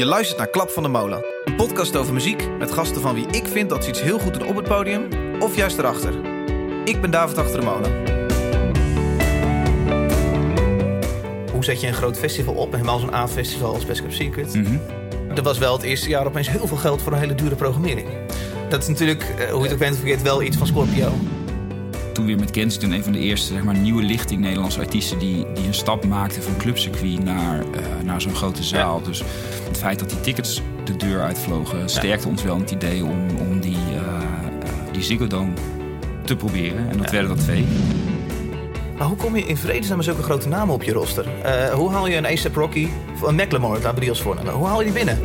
Je luistert naar Klap van de Molen. Een podcast over muziek met gasten van wie ik vind dat ze iets heel goed doen op het podium of juist erachter. Ik ben David Achter de Molen. Hoe zet je een groot festival op? Helemaal zo'n A-festival als Best Kept Secret. Er was wel het eerste jaar opeens heel veel geld voor een hele dure programmering. Dat is natuurlijk, eh, hoe je het ook bent vergeet, wel iets van Scorpio. Toen weer met Kensington een van de eerste zeg maar, nieuwe lichting Nederlandse artiesten die, die een stap maakten van clubcircuit naar, eh, naar zo'n grote zaal. Dus het feit dat die tickets de deur uitvlogen sterkte ons wel in het idee om, om die, eh, eh, die Ziggo Dome te proberen. En dat Ja. werden er twee. Maar hoe kom je in vredesnaam met zulke grote namen op je roster? Eh, hoe haal je een A$AP Rocky, of een laten we die als voornemen. Hoe haal je die binnen?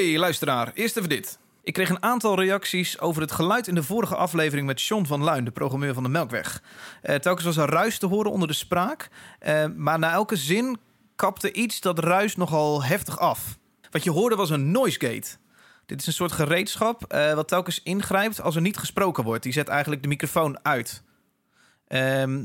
Hey luisteraar, eerst even dit. Ik kreeg een aantal reacties over het geluid in de vorige aflevering met John van Luin, de programmeur van de Melkweg. Eh, telkens was er ruis te horen onder de spraak, eh, maar na elke zin kapte iets dat ruis nogal heftig af. Wat je hoorde was een noise gate. Dit is een soort gereedschap eh, wat telkens ingrijpt als er niet gesproken wordt. Die zet eigenlijk de microfoon uit. Ehm,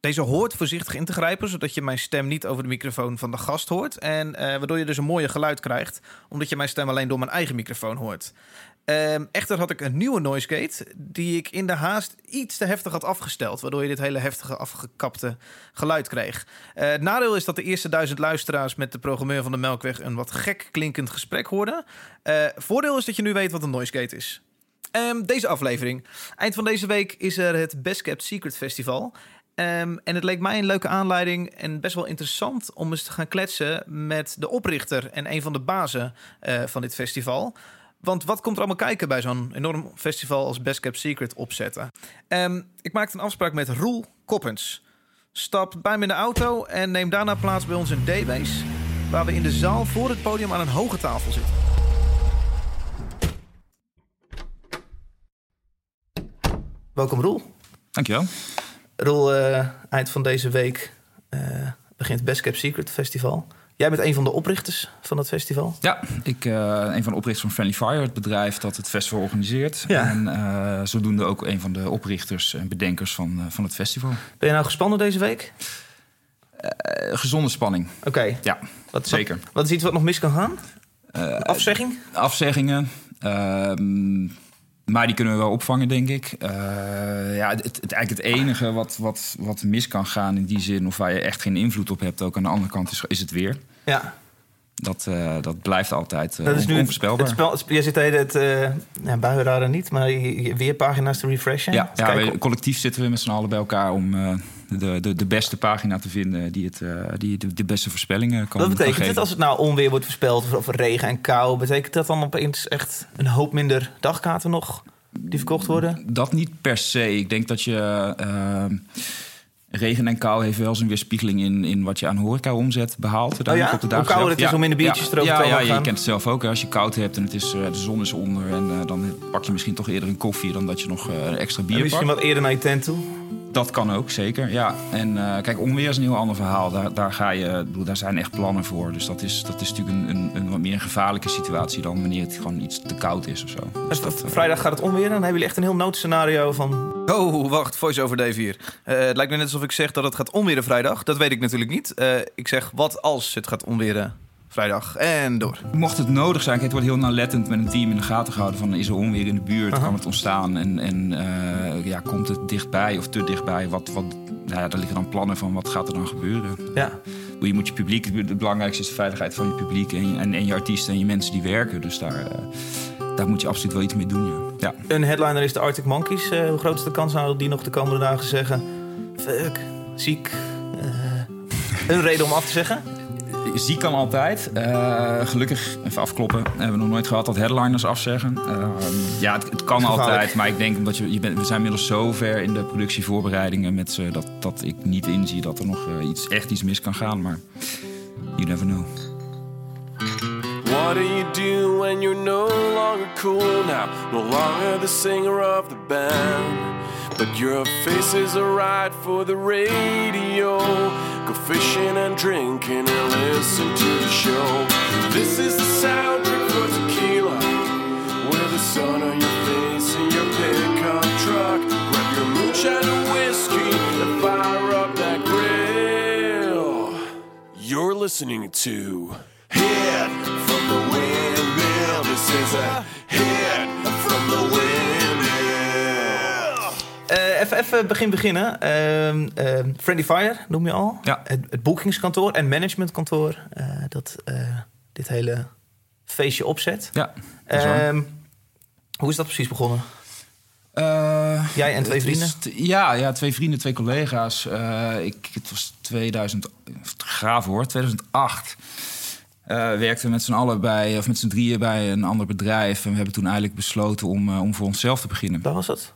deze hoort voorzichtig in te grijpen, zodat je mijn stem niet over de microfoon van de gast hoort. En eh, waardoor je dus een mooie geluid krijgt, omdat je mijn stem alleen door mijn eigen microfoon hoort. Ehm, echter had ik een nieuwe noise gate die ik in de haast iets te heftig had afgesteld, waardoor je dit hele heftige afgekapte geluid kreeg. Eh, het nadeel is dat de eerste duizend luisteraars met de programmeur van de Melkweg een wat gek klinkend gesprek hoorden. Eh, voordeel is dat je nu weet wat een noise gate is. Ehm, deze aflevering. Eind van deze week is er het Best Kept Secret Festival. Ehm, en het leek mij een leuke aanleiding en best wel interessant om eens te gaan kletsen met de oprichter en een van de bazen eh, van dit festival. Want wat komt er allemaal kijken bij zo'n enorm festival als Best Kept Secret opzetten? Ehm, ik maakte een afspraak met Roel Koppens. Stap bij me in de auto en neem daarna plaats bij ons in D-Base, waar we in de zaal voor het podium aan een hoge tafel zitten. Welkom Roel. Dankjewel. Roel, eh, eind van deze week eh, begint Best Kept Secret Festival. Jij bent een van de oprichters van dat festival. Ja, ik uh, een van de oprichters van Friendly Fire, het bedrijf dat het festival organiseert. Ja. En uh, zodoende ook een van de oprichters en bedenkers van, uh, van het festival. Ben je nou gespannen deze week? Gezonde spanning. Oké. Okay. Ja, wat, zeker. Wat, wat, is iets wat nog mis kan gaan? afzegging? Afzeggingen. Maar die kunnen we wel opvangen, denk ik. Uh, ja, het, het, eigenlijk het enige wat, wat, wat mis kan gaan in die zin... of waar je echt geen invloed op hebt, ook aan de andere kant, is, is het weer. Ja. Dat, uh, dat blijft altijd uh, dat is nu onvoorspelbaar. Het, het spel, je zit hele het ja, niet, maar je, je weerpagina's te refreshen. Ja, ja we, collectief zitten we met z'n allen bij elkaar om de, de, de beste pagina te vinden die, het, uh, die de, de beste voorspellingen kan Wat betekent dit als het nou onweer wordt voorspeld of, of regen en kou? Betekent dat dan opeens echt een hoop minder dagkaarten nog die verkocht worden? Dat niet per se. Ik denk dat je. Uh, Regen en kou heeft wel zijn weerspiegeling in, in wat je aan horeca omzet behaalt. Oh ja? op de Hoe kouder het is, ja. hoe minder biertjes ja. over ja, ja, gaan. je kent het zelf ook. Als je koud hebt en het is, uh, de zon is onder... en uh, dan pak je misschien toch eerder een koffie dan dat je nog uh, een extra bier en misschien pakt. wat eerder naar je tent toe? Dat kan ook, zeker. Ja. En kijk, onweer is een heel ander verhaal. Daar, daar, ga je, bedoel, daar zijn echt plannen voor. Dus dat is, dat is natuurlijk een, een, een wat meer een gevaarlijke situatie... dan wanneer het gewoon iets te koud is of zo. Dus dat, vrijdag gaat het onweer en dan hebben jullie echt een heel noodscenario van... Oh, wacht, voice-over Dave hier. Uh, het lijkt me net alsof ik zeg dat het gaat onweren vrijdag. Dat weet ik natuurlijk niet. Uh, ik zeg, wat als het gaat onweren vrijdag en door. Mocht het nodig zijn, het wordt heel nauwlettend met een team in de gaten gehouden... van is er onweer in de buurt, Aha. kan het ontstaan en, en uh, ja, komt het dichtbij of te dichtbij... Wat, wat, nou ja, daar liggen dan plannen van wat gaat er dan gebeuren. Ja. Je moet je publiek, het belangrijkste is de veiligheid van je publiek... en, en, en je artiesten en je mensen die werken, dus daar... Uh, daar moet je absoluut wel iets mee doen, ja. ja. Een headliner is de Arctic Monkeys. Uh, hoe groot is de kans nou dat die nog de komende dagen zeggen... fuck, ziek, uh, een reden om af te zeggen? Ziek kan altijd. Uh, gelukkig, even afkloppen, hebben we nog nooit gehad dat headliners afzeggen. ja, het, het kan altijd, maar ik denk omdat je, je bent, we zijn inmiddels zo ver in de productievoorbereidingen met ze... dat, dat ik niet inzie dat er nog iets, echt iets mis kan gaan, maar you never know. What do you do when you're no longer cool now? No longer the singer of the band. But your face is alright for the radio. go fishing and drinking and listen to the show. This is the soundtrack for tequila. With the sun on your face and your pickup truck. Grab your moonshine and whiskey and fire up that grill. You're listening to Hit from the Windmill. This is a hit. Even, even begin beginnen. Ehm ehm, Friendly Fire noem je al. Ja. Het, het boekingskantoor en managementkantoor eh, dat eh, dit hele feestje opzet. Ja, is. Ehm, hoe is dat precies begonnen? Eh, Jij en twee is vrienden? ja, ja, twee vrienden, twee collega's. Eh, ik, het was 2000, graaf hoor, 2008. Eh werkten we met z'n allen bij, of met z'n drieën bij een ander bedrijf. En we hebben toen eigenlijk besloten om, eh, om voor onszelf te beginnen. Waar was dat?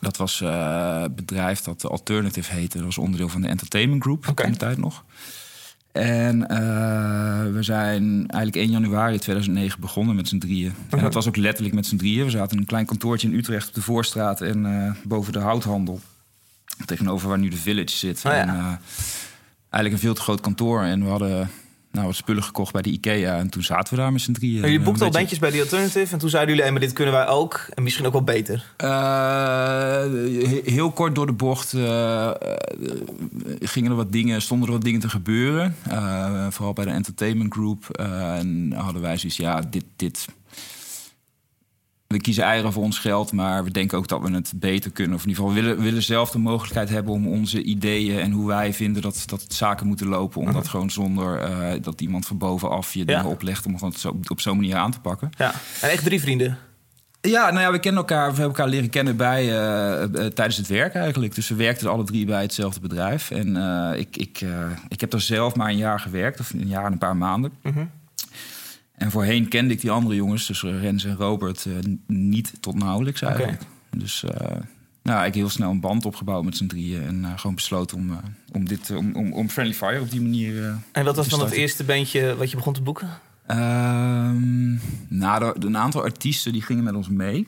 Dat was eh, een bedrijf dat Alternative heette. Dat was onderdeel van de Entertainment Group Oké. in de tijd nog. En eh, we zijn eigenlijk 1 januari 2009 begonnen met z'n drieën. En dat was ook letterlijk met z'n drieën. We zaten in een klein kantoortje in Utrecht op de Voorstraat en eh, boven de houthandel. Tegenover waar nu de Village zit. Oh ja. en, eh, eigenlijk een veel te groot kantoor. En we hadden nou, wat spullen gekocht bij de IKEA. En toen zaten we daar met z'n drieën. jullie Een boekten al beetje- bandjes bij The Alternative en toen zeiden jullie, hey, maar dit kunnen wij ook en misschien ook wel beter. Eh, he- heel kort door de bocht eh, eh, gingen er wat dingen, stonden er wat dingen te gebeuren. Eh, vooral bij de entertainment group. Eh, en hadden wij zoiets, ja, dit, dit. We kiezen eieren voor ons geld, maar we denken ook dat we het beter kunnen. Of in ieder geval willen, willen zelf de mogelijkheid hebben om onze ideeën en hoe wij vinden dat, dat zaken moeten lopen. Om dat gewoon zonder eh, dat iemand van bovenaf je dingen oplegt om het zo, op zo'n manier aan te pakken. Ja, en echt drie vrienden. Ja, nou ja, we kennen elkaar, we hebben elkaar leren kennen bij, eh, eh, tijdens het werk eigenlijk. Dus we werkten alle drie bij hetzelfde bedrijf. En ik, ik, ik heb daar zelf maar een jaar gewerkt, of een jaar en een paar maanden. Mhm. En voorheen kende ik die andere jongens, dus Rens en Robert, eh, niet tot nauwelijks eigenlijk. Dus eh, nou, ik heb heel snel een band opgebouwd met z'n drieën. En eh, gewoon besloten om, om, dit, om, om, om Friendly Fire op die manier En wat was dan het eerste bandje wat je begon te boeken? Ehm, nou, er- een aantal artiesten die gingen met ons mee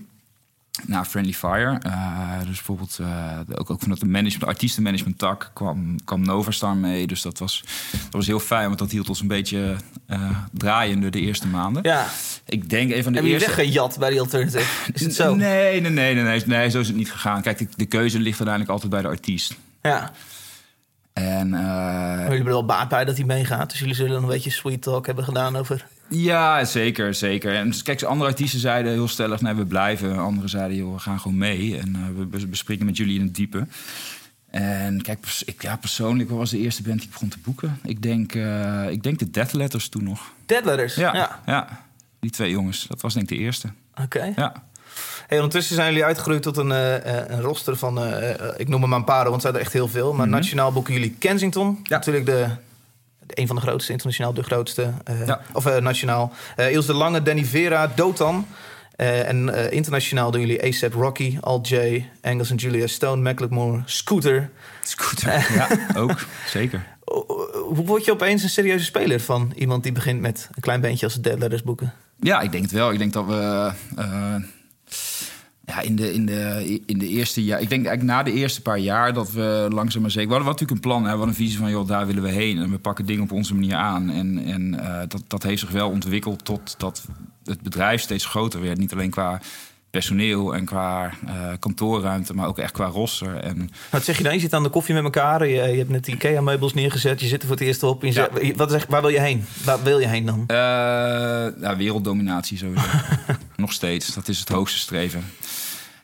naar Friendly Fire. Eh, dus bijvoorbeeld eh, ook, ook vanuit de management, artiestenmanagement tak kwam, kwam Novastar mee. Dus dat was, dat was heel fijn, want dat hield ons een beetje eh, draaiende de eerste maanden. Ja, Ik denk een van de hebben jullie eerste... weggejat bij The Alternative? Is het zo? Nee, nee, nee, nee, nee, nee, zo is het niet gegaan. Kijk, de, de keuze ligt uiteindelijk altijd bij de artiest. Ja, En maar jullie hebben er wel baat bij dat hij meegaat. Dus jullie zullen een beetje sweet talk hebben gedaan over... Ja, zeker, zeker. En dus, kijk, andere artiesten zeiden heel stellig, nee, we blijven. Anderen zeiden, joh, we gaan gewoon mee. En eh, we bes- bespreken met jullie in het diepe. En kijk, pers- ik, ja, persoonlijk was de eerste band die ik begon te boeken. Ik denk, eh, ik denk de Death Letters toen nog. Dead Letters? Ja, ja. ja. die twee jongens. Dat was denk ik de eerste. Oké. Ja. Hey, ondertussen zijn jullie uitgegroeid tot een, eh, een roster van, ik noem er maar een paar, want het zijn er echt heel veel. Maar nationaal boeken jullie Kensington. Mhm. Ja. Natuurlijk de- een van de grootste, internationaal de grootste. eh, Ja. Of eh, nationaal. Eh Ilse de Lange, Danny Vera, Dotan. En internationaal doen jullie ASAP Rocky, Al J, Angus en Julia Stone, Macklemore, Scooter. Scooter. ja, ook. Zeker. Hoe word je opeens een serieuze speler van iemand die begint met een klein bandje als Dead Letters boeken? Ja, ik denk het wel. Ik denk dat we ja, in, de, in, de, in de eerste jaar... Ik denk eigenlijk na de eerste paar jaar dat we langzaam maar zeker... We hadden natuurlijk een plan, hè, we hadden een visie van... joh, daar willen we heen en we pakken dingen op onze manier aan. En, en eh, dat, dat heeft zich wel ontwikkeld tot dat het bedrijf steeds groter werd. Niet alleen qua personeel en qua eh, kantoorruimte, maar ook echt qua roster. En Wat zeg je dan? Je zit aan de koffie met elkaar. Je, je hebt net IKEA-meubels neergezet. Je zit er voor het eerst op. Je Ja. wat zeg, waar wil je heen? Waar wil je heen dan? Eh, ja, werelddominatie sowieso. Nog steeds. Dat is het hoogste streven.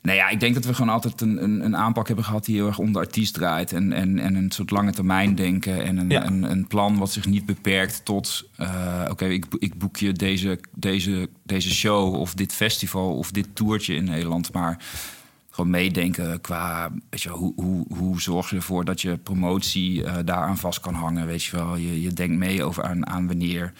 Nee, ja, ik denk dat we gewoon altijd een, een, een aanpak hebben gehad die heel erg om de artiest draait. En, en, en een soort lange termijn denken. En een, Ja. een, een plan wat zich niet beperkt tot... eh, oké, ik, ik boek je deze, deze, deze show of dit festival of dit toertje in Nederland. Maar gewoon meedenken qua, weet je, wel, hoe, hoe, hoe zorg je ervoor dat je promotie eh, daaraan vast kan hangen. Weet je wel, je, je denkt mee over aan, aan wanneer,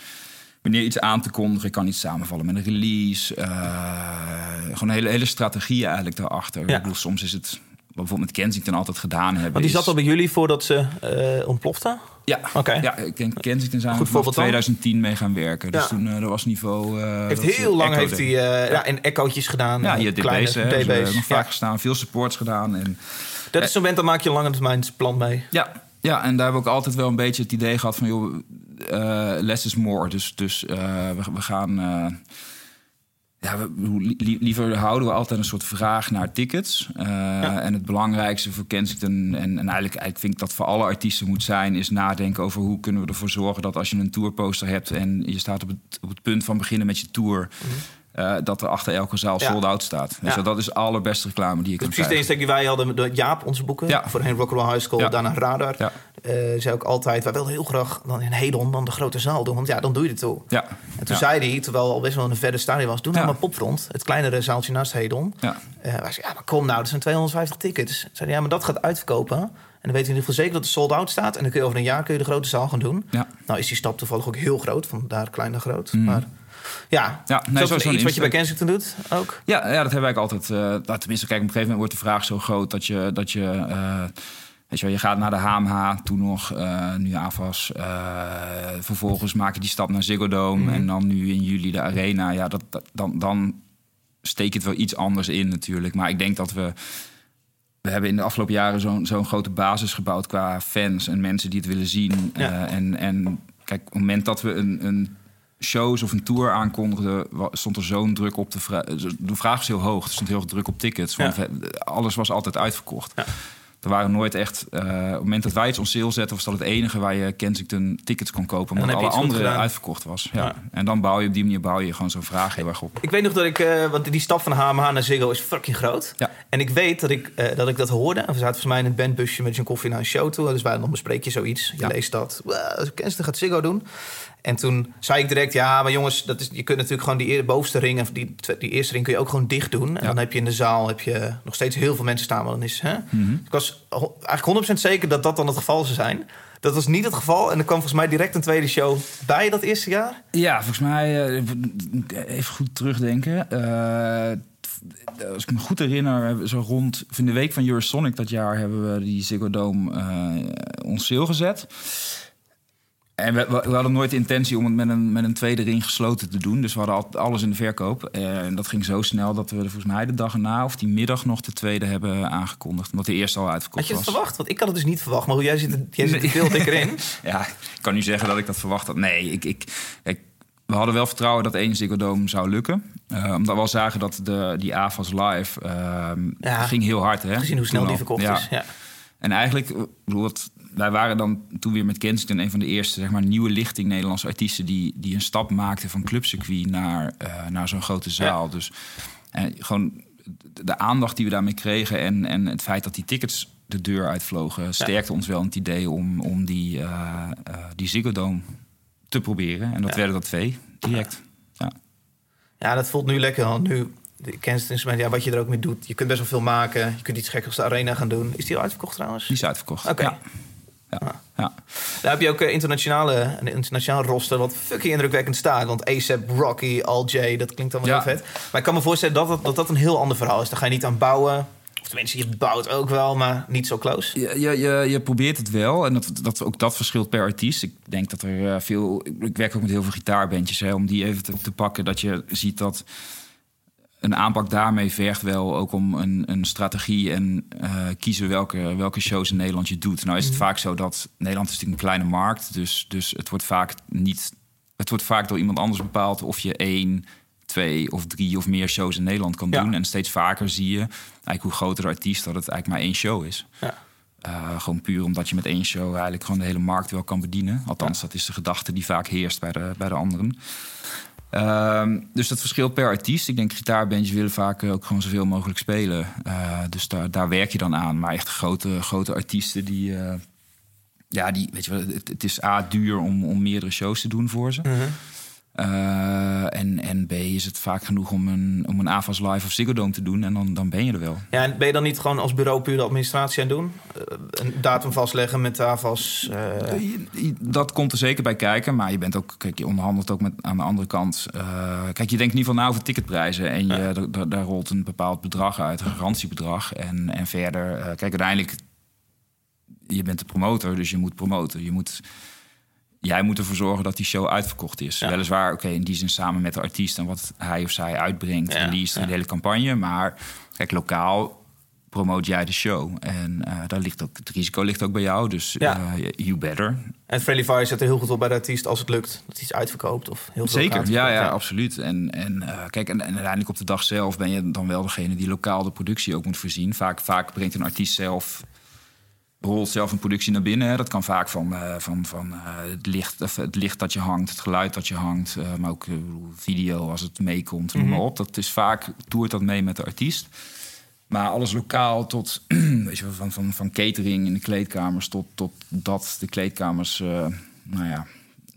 wanneer iets aan te kondigen kan iets samenvallen met een release. eh, gewoon een hele, hele strategie eigenlijk daarachter. Ja. Ik bedoel, soms is het, wat bijvoorbeeld met Kensington altijd gedaan hebben. Want die is- zat al bij jullie voordat ze eh ontplofte? ja, Oké. ja, ik denk Kensington zijn Goed we vanaf voorbeeld dan. 2010 mee gaan werken. Dus Ja. toen eh, dat was niveau. eh, Heeft heel lang heeft hij eh, ja. in echootjes gedaan. Ja, kleine DB's, DB's. nog vaak Ja. gestaan, veel supports gedaan. En Dat is zo'n moment, dan maak je een lange termijn plan mee. Ja, ja, en daar hebben we ook altijd wel een beetje het idee gehad van... joh, eh, less is more. Dus, dus eh, we, we gaan... eh, Ja, we, li- liever houden we altijd een soort vraag naar tickets. Uh, En het belangrijkste voor Kensington... en, en eigenlijk, eigenlijk vind ik dat voor alle artiesten moet zijn... is nadenken over hoe kunnen we ervoor zorgen... dat als je een tourposter hebt en je staat op het, op het punt van beginnen met je tour... Mm -hmm. Uh, dat er achter elke zaal sold out staat. Dus Ja. dat is de allerbeste reclame die je Dat kunt is precies de krijgen. insteek die wij hadden met Jaap, onze boeken. Ja. Voorheen Rock'n'Roll High School, daarna Radar. Ja. Eh, zei ook altijd, wij wilden heel graag dan in Hedon dan de grote zaal doen. Want ja, dan doe je het toe. Ja. En toen zei hij, terwijl al best wel een verder stadion was... doe nou maar Popfront, het kleinere zaaltje naast Hedon. Ja. Eh wij zeiden, ja, maar kom nou, dat zijn 250 tickets. Zeiden, ja, maar dat gaat uitverkopen. En dan weten we in ieder geval zeker dat het sold out staat. En dan kun je over een jaar kun je de grote zaal gaan doen. Ja. Nou is die stap toevallig ook heel groot, vandaar klein naar groot. Mm. Maar ja, Ja, nee, is dat iets wat je bij. Kensington doet ook? Ja, ja, dat hebben wij altijd. eh, nou, tenminste, kijk, op een gegeven moment wordt de vraag zo groot dat je. Dat je eh, Weet je, wel, je gaat naar de HMH, toen nog, eh, nu AFAS. vervolgens maak je die stap naar Ziggo Dome. Mhm. En dan nu in juli de Arena. Ja, dat, dat- dan, dan steek je het wel iets anders in natuurlijk. Maar ik denk dat we... We hebben in de afgelopen jaren zo'n zo'n grote basis gebouwd... qua fans en mensen die het willen zien. Ja. En, en kijk, op het moment dat we een... een shows of een tour aankondigden, wa- stond er zo'n druk op de vraag. De vraag is heel hoog. Er stond heel veel druk op tickets. Want Ja. alles was altijd uitverkocht. Ja. Er waren nooit echt. eh, op het moment dat wij iets on sale zetten, was dat het enige waar je Kensington tickets kon kopen. Omdat alle andere uitverkocht was. Ja. Ja. En dan bouw je op die manier bouw je gewoon zo'n vraag heel erg op. Ik weet nog dat ik, eh, want die stap van HMH naar Ziggo is fucking groot. Ja. En ik weet dat ik, eh, dat ik dat hoorde. En we zaten volgens mij in het bandbusje met zijn koffie naar een show toe. Dus wij dan bespreek je zoiets. Je Ja. leest dat. Wow, Kensington gaat Ziggo doen. En toen zei ik direct, ja, maar jongens, dat is, je kunt natuurlijk gewoon die bovenste ring... en die, die eerste ring kun je ook gewoon dicht doen. En Ja. dan heb je in de zaal heb je nog steeds heel veel mensen staan. Maar dan is, hè? Mhm. Ik was eigenlijk 100% zeker dat dat dan het geval zou zijn. Dat was niet het geval. En er kwam volgens mij direct een tweede show bij dat eerste jaar. Ja, volgens mij, eh, even goed terugdenken. Eh, als ik me goed herinner, zo rond of in de week van Eurosonic dat jaar hebben we die Ziggo Dome ons sale gezet. En we, we, we hadden nooit de intentie om het met een, met een tweede ring gesloten te doen. Dus we hadden al- alles in de verkoop. Eh, en dat ging zo snel dat we volgens mij de dag erna of die middag nog de tweede hebben aangekondigd. Omdat de eerste al uitverkocht Had je het was. verwacht? Want ik had het dus niet verwacht. Maar hoe jij zit, er- jij zit er veel dikker in. Ja, ik kan nu zeggen dat ik dat verwacht had. Nee, ik, ik, we hadden wel vertrouwen dat één Ziggo zou lukken. Eh, omdat we al zagen dat de, die AFAS live ehm, Ja. ging heel hard. Hè? Gezien hoe snel die verkocht Ja. is. Ja. En eigenlijk, ik bedoel, wat, wij waren dan toen weer met Kensington... een van de eerste zeg maar, nieuwe lichting Nederlandse artiesten... die, die een stap maakten van clubcircuit naar, eh, naar zo'n grote zaal. Dus en gewoon de, aandacht die we daarmee kregen... En, en het feit dat die tickets de deur uitvlogen... sterkte ons wel in het idee om, om die, eh eh die Ziggo Dome te proberen. En dat Ja. werden dat twee, direct. Ja. ja, dat voelt nu lekker. Want nu, de Kensington, ja, wat je er ook mee doet. Je kunt best wel veel maken. Je kunt iets geks als de arena gaan doen. Is die al uitverkocht trouwens? Die is uitverkocht. Oké. Ja. Ja. ja. Daar heb je ook eh, internationale, een internationaal roster wat fucking indrukwekkend staat. Want ASAP, Rocky, Al J, dat klinkt allemaal Ja. heel vet. Maar ik kan me voorstellen dat dat, dat dat een heel ander verhaal is. Daar ga je niet aan bouwen. Of tenminste, je bouwt ook wel, maar niet zo close. Je, je, je, je probeert het wel. En dat, dat, ook dat verschilt per artiest. Ik denk dat er eh, veel... Ik werk ook met heel veel gitaarbandjes. Hè, om die even te, te pakken. Dat je ziet dat een aanpak daarmee vergt wel ook om een, een strategie... en eh, kiezen welke, welke shows in Nederland je doet. Nou is het vaak zo dat... Nederland is natuurlijk een kleine markt. Dus, dus het wordt vaak niet... Het wordt vaak door iemand anders bepaald of je één, twee of drie of meer shows in Nederland kan Ja. doen. En steeds vaker zie je, eigenlijk hoe groter de artiest, dat het eigenlijk maar één show is. Ja. Uh, gewoon puur omdat je met één show eigenlijk gewoon de hele markt wel kan bedienen. Althans, dat is de gedachte die vaak heerst bij de, bij de anderen. Um, dus dat verschilt per artiest. Ik denk gitaarbandjes willen vaak ook gewoon zoveel mogelijk spelen. Uh, dus daar, daar werk je dan aan. Maar echt grote, grote artiesten die... Uh, ja, die, weet je wel, het, is A, duur om, om meerdere shows te doen voor ze. Mm. Uh, en, en B is het vaak genoeg om een, om een AFAS Live of Ziggo Dome te doen. En dan, dan ben je er wel. Ja, en ben je dan niet gewoon als bureau puur de administratie aan doen? Uh, een datum vastleggen met AFAS? Uh... Dat komt er zeker bij kijken. Maar je bent ook, kijk, je onderhandelt ook met aan de andere kant. kijk, je denkt in ieder geval na over ticketprijzen. En je, ja. daar rolt een bepaald bedrag uit, een garantiebedrag. En, en verder, kijk, uiteindelijk... Je bent de promotor, dus je moet promoten. Je moet jij moet ervoor zorgen dat die show uitverkocht is. Ja. Weliswaar, oké, okay, in die zin samen met de artiest en wat hij of zij uitbrengt, ja, release, ja. de hele campagne. Maar kijk, lokaal promoot jij de show. En eh, daar ligt ook, het risico ligt ook bij jou, dus Ja. eh, you better. En Friendly Fire zit er heel goed op bij de artiest als het lukt. Dat hij iets uitverkoopt of heel veel Zeker, ja, ja, absoluut. En, en eh, kijk, en, en uiteindelijk op de dag zelf ben je dan wel degene die lokaal de productie ook moet voorzien. Vaak, vaak brengt een artiest zelf, rolt zelf een productie naar binnen. Hè. Dat kan vaak van, eh, van, van eh, het, licht, of het licht dat je hangt, het geluid dat je hangt, eh, maar ook video als het meekomt, noem maar op. Dat is vaak, toert dat mee met de artiest. Maar alles lokaal tot, weet je, van, van, van catering in de kleedkamers tot, tot dat de kleedkamers, nou ja,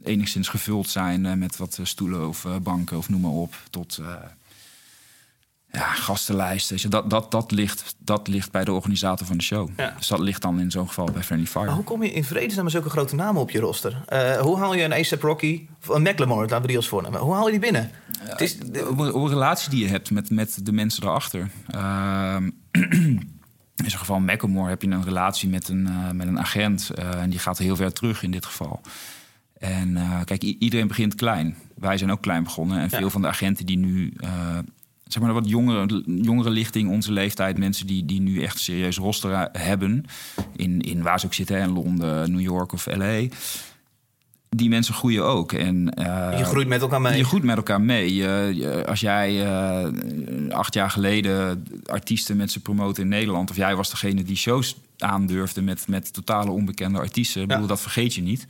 enigszins gevuld zijn met wat stoelen of banken of noem maar op. Tot ja, gastenlijsten. Dat, dat, dat, ligt, dat ligt bij de organisator van de show. Ja. Dus dat ligt dan in zo'n geval bij Friendly Fire. Maar hoe kom je in vredesnaam met zulke grote namen op je roster? Eh, hoe haal je een A$AP Rocky of een Macklemore, laten we die als voornemen. Hoe haal je die binnen? het is, op een relatie die je hebt met, met de mensen erachter. Ehm, in zo'n geval Macklemore heb je een relatie met een, eh, met een agent. eh, en die gaat heel ver terug in dit geval. En eh, kijk, iedereen begint klein. Wij zijn ook klein begonnen. En Ja. veel van de agenten die nu... zeg maar wat jongere, jongere lichting, onze leeftijd... mensen die, die nu echt serieus roster hebben... In, in waar ze ook zitten, in Londen, New York of L.A... Die mensen groeien ook. En, eh, je groeit met elkaar mee. je groeit met elkaar mee. Je- je- als jij eh, acht jaar geleden artiesten met ze promoten in Nederland... of jij was degene die shows aandurfde met, met totale onbekende artiesten... Ik bedoel, dat vergeet je niet.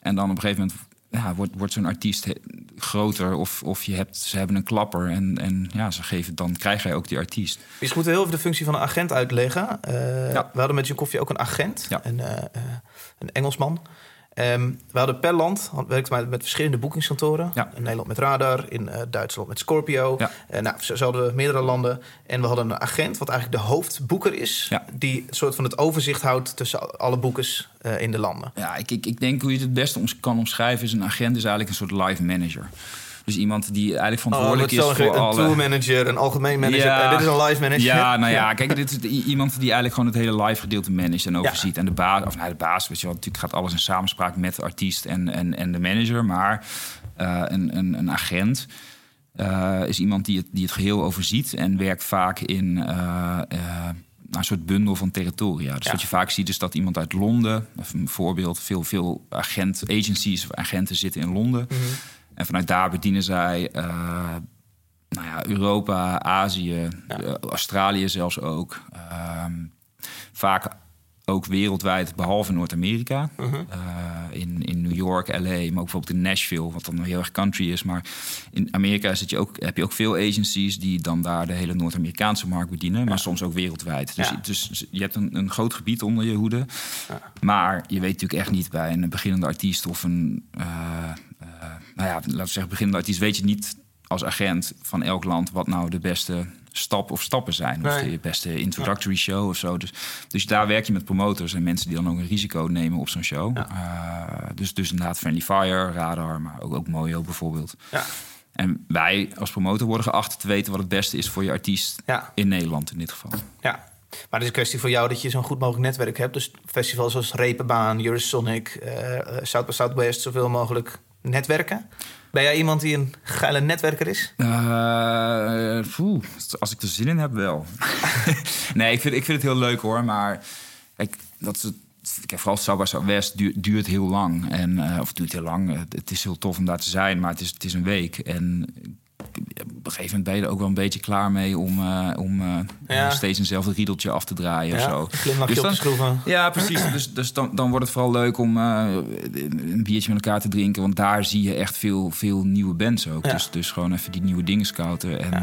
En dan op een gegeven moment ja, wordt, wordt zo'n artiest groter... of, of je hebt, ze hebben een klapper en, en ja, ze geven, dan krijg jij ook die artiest. Dus we moeten heel even de functie van een agent uitleggen. Eh, Ja. We hadden met John Koffie ook een agent, Ja. een, eh, eh, een Engelsman. Ehm, we hadden per land, had- werkte met, met verschillende boekingskantoren. Ja. In Nederland met Radar, in eh, Duitsland met Scorpio. Ja. Eh, nou, zo, zo hadden we meerdere landen. En we hadden een agent, wat eigenlijk de hoofdboeker is... Ja. die een soort van het overzicht houdt tussen alle boekers eh, in de landen. Ja, ik, ik, ik denk hoe je het het beste ons kan omschrijven... is een agent is eigenlijk een soort live manager. Dus iemand die eigenlijk verantwoordelijk Oh, is voor zo'n- alle... Een tourmanager, een algemeen manager. Ja. En dit is een live manager. Ja, nou ja, kijk, dit is iemand die eigenlijk gewoon het hele live gedeelte managt en overziet. En de baas, of nou, de baas, weet je wel, natuurlijk gaat alles in samenspraak met de artiest en, en, en de manager. Maar eh, een, een, een agent eh, is iemand die het, die het geheel overziet en werkt vaak in eh, eh, een soort bundel van territoria. Dus Ja. wat je vaak ziet is dat iemand uit Londen, een voorbeeld, veel, veel agent, agencies of agenten zitten in Londen. Mhm. En vanuit daar bedienen zij eh, nou ja, Europa, Azië, Ja. eh, Australië zelfs ook. Ehm, vaak ook wereldwijd, behalve Noord-Amerika. Mhm. Eh, in, in New York, LA, maar ook bijvoorbeeld in Nashville, wat dan heel erg country is. Maar in Amerika zit je ook, heb je ook veel agencies die dan daar de hele Noord-Amerikaanse markt bedienen, maar soms ook wereldwijd. Dus, Ja. dus je hebt een, een groot gebied onder je hoede. Maar je weet natuurlijk echt niet bij een beginnende artiest of een, nou ja, laten we zeggen, beginnende artiest, weet je niet als agent van elk land wat nou de beste stap of stappen zijn. Of Nee. de beste introductory show of zo. Dus, dus daar werk je met promotors en mensen die dan ook een risico nemen op zo'n show. Ja. Eh, dus, dus inderdaad Friendly Fire, Radar, maar ook, ook Mojo bijvoorbeeld. Ja. En wij als promotor worden geacht te weten wat het beste is voor je artiest Ja. in Nederland in dit geval. Ja, maar het is een kwestie voor jou dat je zo'n goed mogelijk netwerk hebt. Dus festivals zoals Reeperbaan, Eurosonic, eh eh, South by Southwest, zoveel mogelijk netwerken. Ben jij iemand die een geile netwerker is? Poeh, als ik er zin in heb, wel. nee, ik vind, ik vind het heel leuk hoor. Maar kijk, dat is het, vooral by Southwest duurt, duurt heel lang. En, eh, of duurt heel lang. Het, het is heel tof om daar te zijn, maar het is, het is een week. En op een gegeven moment ben je er ook wel een beetje klaar mee om, eh, om eh, Ja. steeds eenzelfde riedeltje af te draaien of zo. Een Dus dan- schroeven. Ja, precies. Dus, dus dan, dan wordt het vooral leuk om eh, een biertje met elkaar te drinken. Want daar zie je echt veel, veel nieuwe bands ook. Ja. Dus, dus gewoon even die nieuwe dingen scouten. En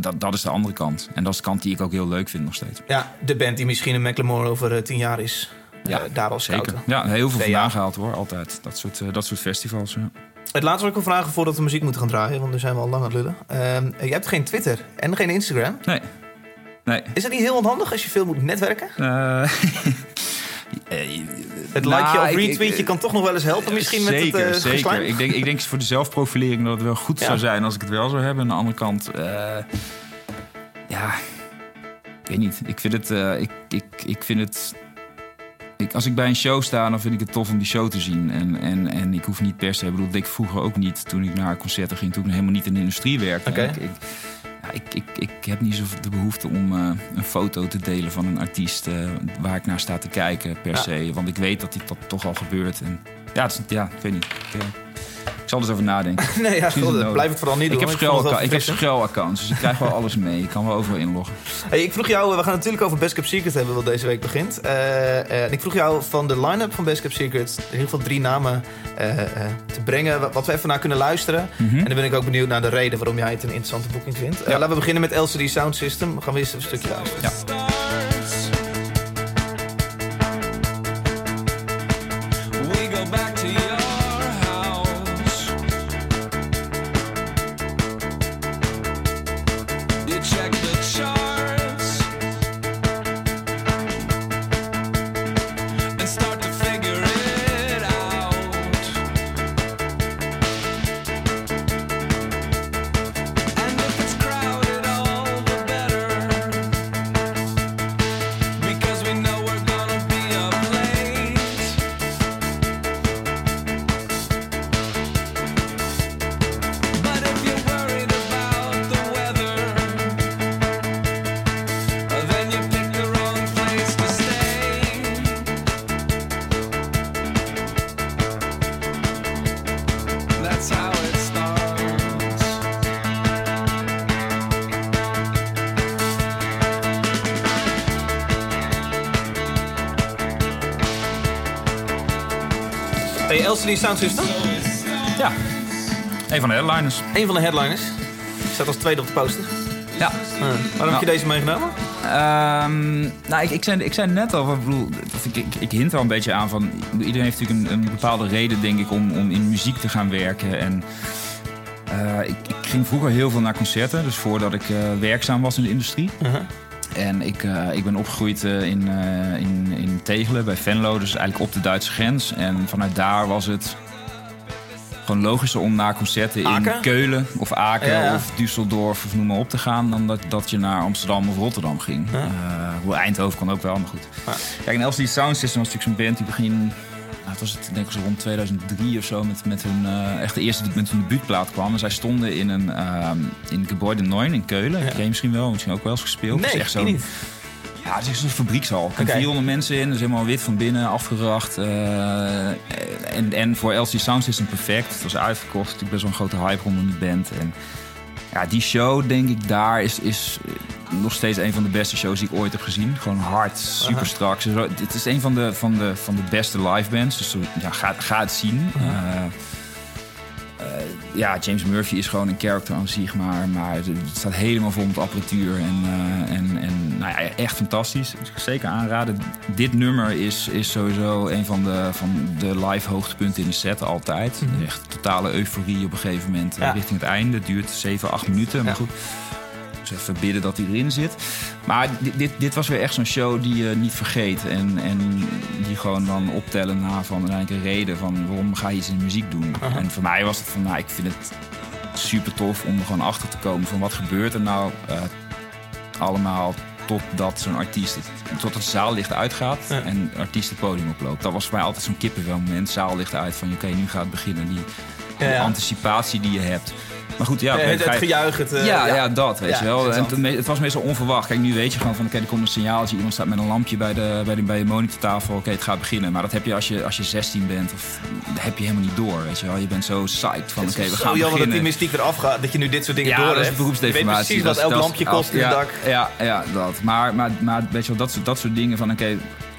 dat, dat is de andere kant. En dat is de kant die ik ook heel leuk vind nog steeds. Ja, de band die misschien een Macklemore over tien jaar is. Ja, daar al Zeker. scouten. Ja, heel veel vandaan gehaald hoor, altijd. Dat soort, dat soort festivals. Het laatste wat ik wil vragen voordat we muziek moeten gaan draaien, want nu zijn we al lang aan het lullen. Ehm, je hebt geen Twitter en geen Instagram. Nee. Nee. Is dat niet heel onhandig als je veel moet netwerken? Eh, eh, Het nou, likeje of retweetje kan toch nog wel eens helpen misschien met het eh, zeker. geslijm? Ik denk, ik denk voor de zelfprofilering dat het wel goed Ja. zou zijn als ik het wel zou hebben. Aan de andere kant, eh, ja, ik weet niet. Ik vind het, eh, ik, ik, ik vind het. Ik, als ik bij een show sta, dan vind ik het tof om die show te zien. En, en, en ik hoef niet per se, ik bedoel, dat deed ik vroeger ook niet toen ik naar concerten ging, toen ik helemaal niet in de industrie werkte. Oké. Ik, ik, ja, ik, ik, ik, heb niet zo de behoefte om eh, een foto te delen van een artiest eh, waar ik naar sta te kijken per Ja. se. Want ik weet dat dit dat toch al gebeurt. En ja, het is, ja ik weet niet. Eh, ik zal er eens over nadenken. nee, ja, god, blijf het vooral niet ik doen. heb, het wel schuil, ik heb schuilaccounts, dus ik krijg wel alles mee. Ik kan wel overal inloggen. Hey, ik vroeg jou, we gaan natuurlijk over Best Kept Secret hebben, wat deze week begint. Eh, eh, en ik vroeg jou van de line-up van Best Kept Secret in ieder geval drie namen eh, te brengen, wa- wat we even naar kunnen luisteren. Mhm. En dan ben ik ook benieuwd naar de reden waarom jij het een interessante boeking vindt. Ja. laten we beginnen met LCD Sound System. Gaan we eerst een stukje luisteren. Ja. LCD Sound System, Ja, een van de headliners. een van de headliners. Staat als tweede op de poster. Ja. Eh, waarom heb je deze meegenomen? Ehm, nou, ik, ik, zei, ik zei net al, ik, bedoel, ik, ik, ik hint al een beetje aan van... Iedereen heeft natuurlijk een, een bepaalde reden, denk ik, om, om in muziek te gaan werken. En eh, ik, ik ging vroeger heel veel naar concerten, dus voordat ik eh, werkzaam was in de industrie. Uh-huh. En ik, eh, ik ben opgegroeid eh, in, eh, in, in Tegelen bij Venlo, dus eigenlijk op de Duitse grens. En vanuit daar was het gewoon logischer om naar concerten Aken? in Keulen of Aken Ja, ja. of Düsseldorf of noem maar op te gaan... dan dat, dat je naar Amsterdam of Rotterdam ging. Ja. Hoe Eindhoven kon ook wel, maar goed. Ja. Kijk, en LCD Sound System was natuurlijk zo'n band die begin... Nou, het was het denk ik zo rond 2003 of zo met, met hun eh, echt de eerste met hun debuutplaat kwam. En zij stonden in een ehm in Gebäude 9 in Keulen. Ja. Ken je misschien wel, misschien ook wel eens gespeeld. Nee, echt zo'n niet. ja, het is echt zo'n fabriekshal. Er Oké. 400 mensen in, dus helemaal wit van binnen, afgeracht. eh, en, en voor LC Sound System perfect. Het was uitverkocht, natuurlijk best wel een grote hype rondom die band. En ja, die show, denk ik, daar is, is nog steeds een van de beste shows die ik ooit heb gezien. Gewoon hard, super strak. Het is een van de, van de, van de beste live bands. Dus ja, ga, ga het zien. Eh, ja, James Murphy is gewoon een character aan zich, maar, maar het staat helemaal vol met apparatuur. En, eh, en, en nou ja, echt fantastisch. Dus ik zeker aanraden. Dit nummer is, is sowieso een van de, van de live hoogtepunten in de set altijd. Mhm. Echt totale euforie op een gegeven moment eh, Ja. richting het einde. Het duurt 7, 8 minuten, maar Ja. goed. Even bidden dat hij erin zit. Maar dit, dit, dit was weer echt zo'n show die je niet vergeet. En, en die gewoon dan optellen na van een reden van waarom ga je iets in muziek doen. En voor mij was het van, nou, ik vind het super tof om er gewoon achter te komen van wat gebeurt er nou eh, allemaal totdat zo'n artiest, het- tot het zaallicht uitgaat Ja. en artiest het podium oploopt. Dat was voor mij altijd zo'n kippenvel moment. Zaallicht uit van, oké, nu gaat het beginnen. Die, die Ja, ja. anticipatie die je hebt. Maar goed, ja, Eh, het, het gejuich, het... eh, ja, ja. dat, weet Ja, je wel. En het, het was meestal onverwacht. Kijk, nu weet je gewoon van, oké, er komt een signaaltje. Iemand staat met een lampje bij de, bij de, bij de monitortafel. Oké, het gaat beginnen. Maar dat heb je als je, als je 16 bent. Of, dat heb je helemaal niet door, weet je wel. Je bent zo psyched van, Het oké, is we gaan jammer dat die beginnen. mystiek eraf gaat. Dat je nu dit soort dingen Ja, door dat is hebt. beroepsdeformatie. Je weet precies Dat wat is- elk dat is- lampje kost in ja, het dak. Ja, ja, dat. Maar, maar, maar weet je wel, dat, soort- dat soort dingen van, oké,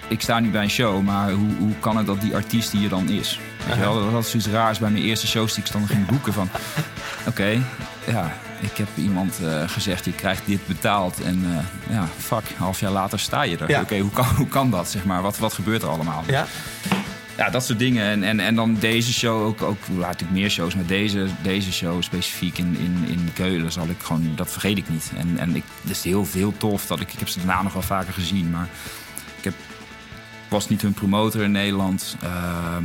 ik sta nu bij een show. Maar hoe, hoe kan het dat die artiest hier dan is? Weet je wel, dat was zoiets raars bij mijn eerste shows die ik dan ging boeken van... Oké, ja, ik heb iemand eh, gezegd, je krijgt dit betaald. En eh, ja, fuck, half jaar later sta je er. Ja. Oké, hoe, kan, hoe kan dat, zeg maar? Wat, wat gebeurt er allemaal? Ja? Ja, dat soort dingen. En, en, en dan deze show ook, ook ja, natuurlijk meer shows, maar deze, deze show specifiek in, in, in Keulen zal ik gewoon, dat vergeet ik niet. En, en ik, het is heel, heel tof dat ik, ik heb ze daarna nog wel vaker gezien, maar ik heb, was niet hun promotor in Nederland. Ehm,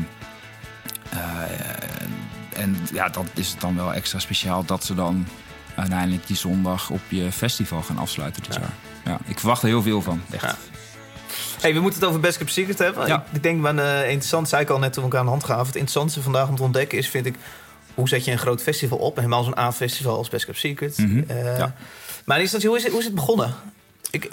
eh, en ja, dat is het dan wel extra speciaal dat ze dan uiteindelijk die zondag op je festival gaan afsluiten dit Ja. jaar. Ja, ik verwacht er heel veel van, echt. Ja. Hey, we moeten het over Best Kept Secret hebben. Ja. Ik, denk, maar, eh, interessant, zei ik al net toen we elkaar aan de hand gaven. Het interessantste vandaag om te ontdekken is, vind ik, hoe zet je een groot festival op? Helemaal zo'n A-festival als Best Kept Secret. Mhm, Eh, ja. Maar in instantie, hoe is, het, hoe is het begonnen? Ik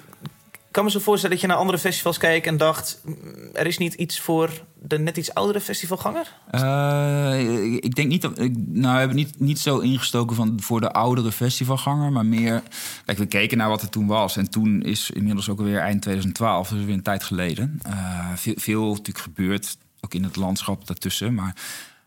kan me zo voorstellen dat je naar andere festivals kijkt en dacht... "Mm, er is niet iets voor de net iets oudere festivalganger? Eh, ik denk niet dat. Ik, nou, we hebben niet, niet zo ingestoken van voor de oudere festivalganger, maar meer. Kijk, we keken naar wat er toen was. En toen is inmiddels ook alweer eind 2012, dus weer een tijd geleden. eh, veel, veel natuurlijk gebeurd, ook in het landschap daartussen. Maar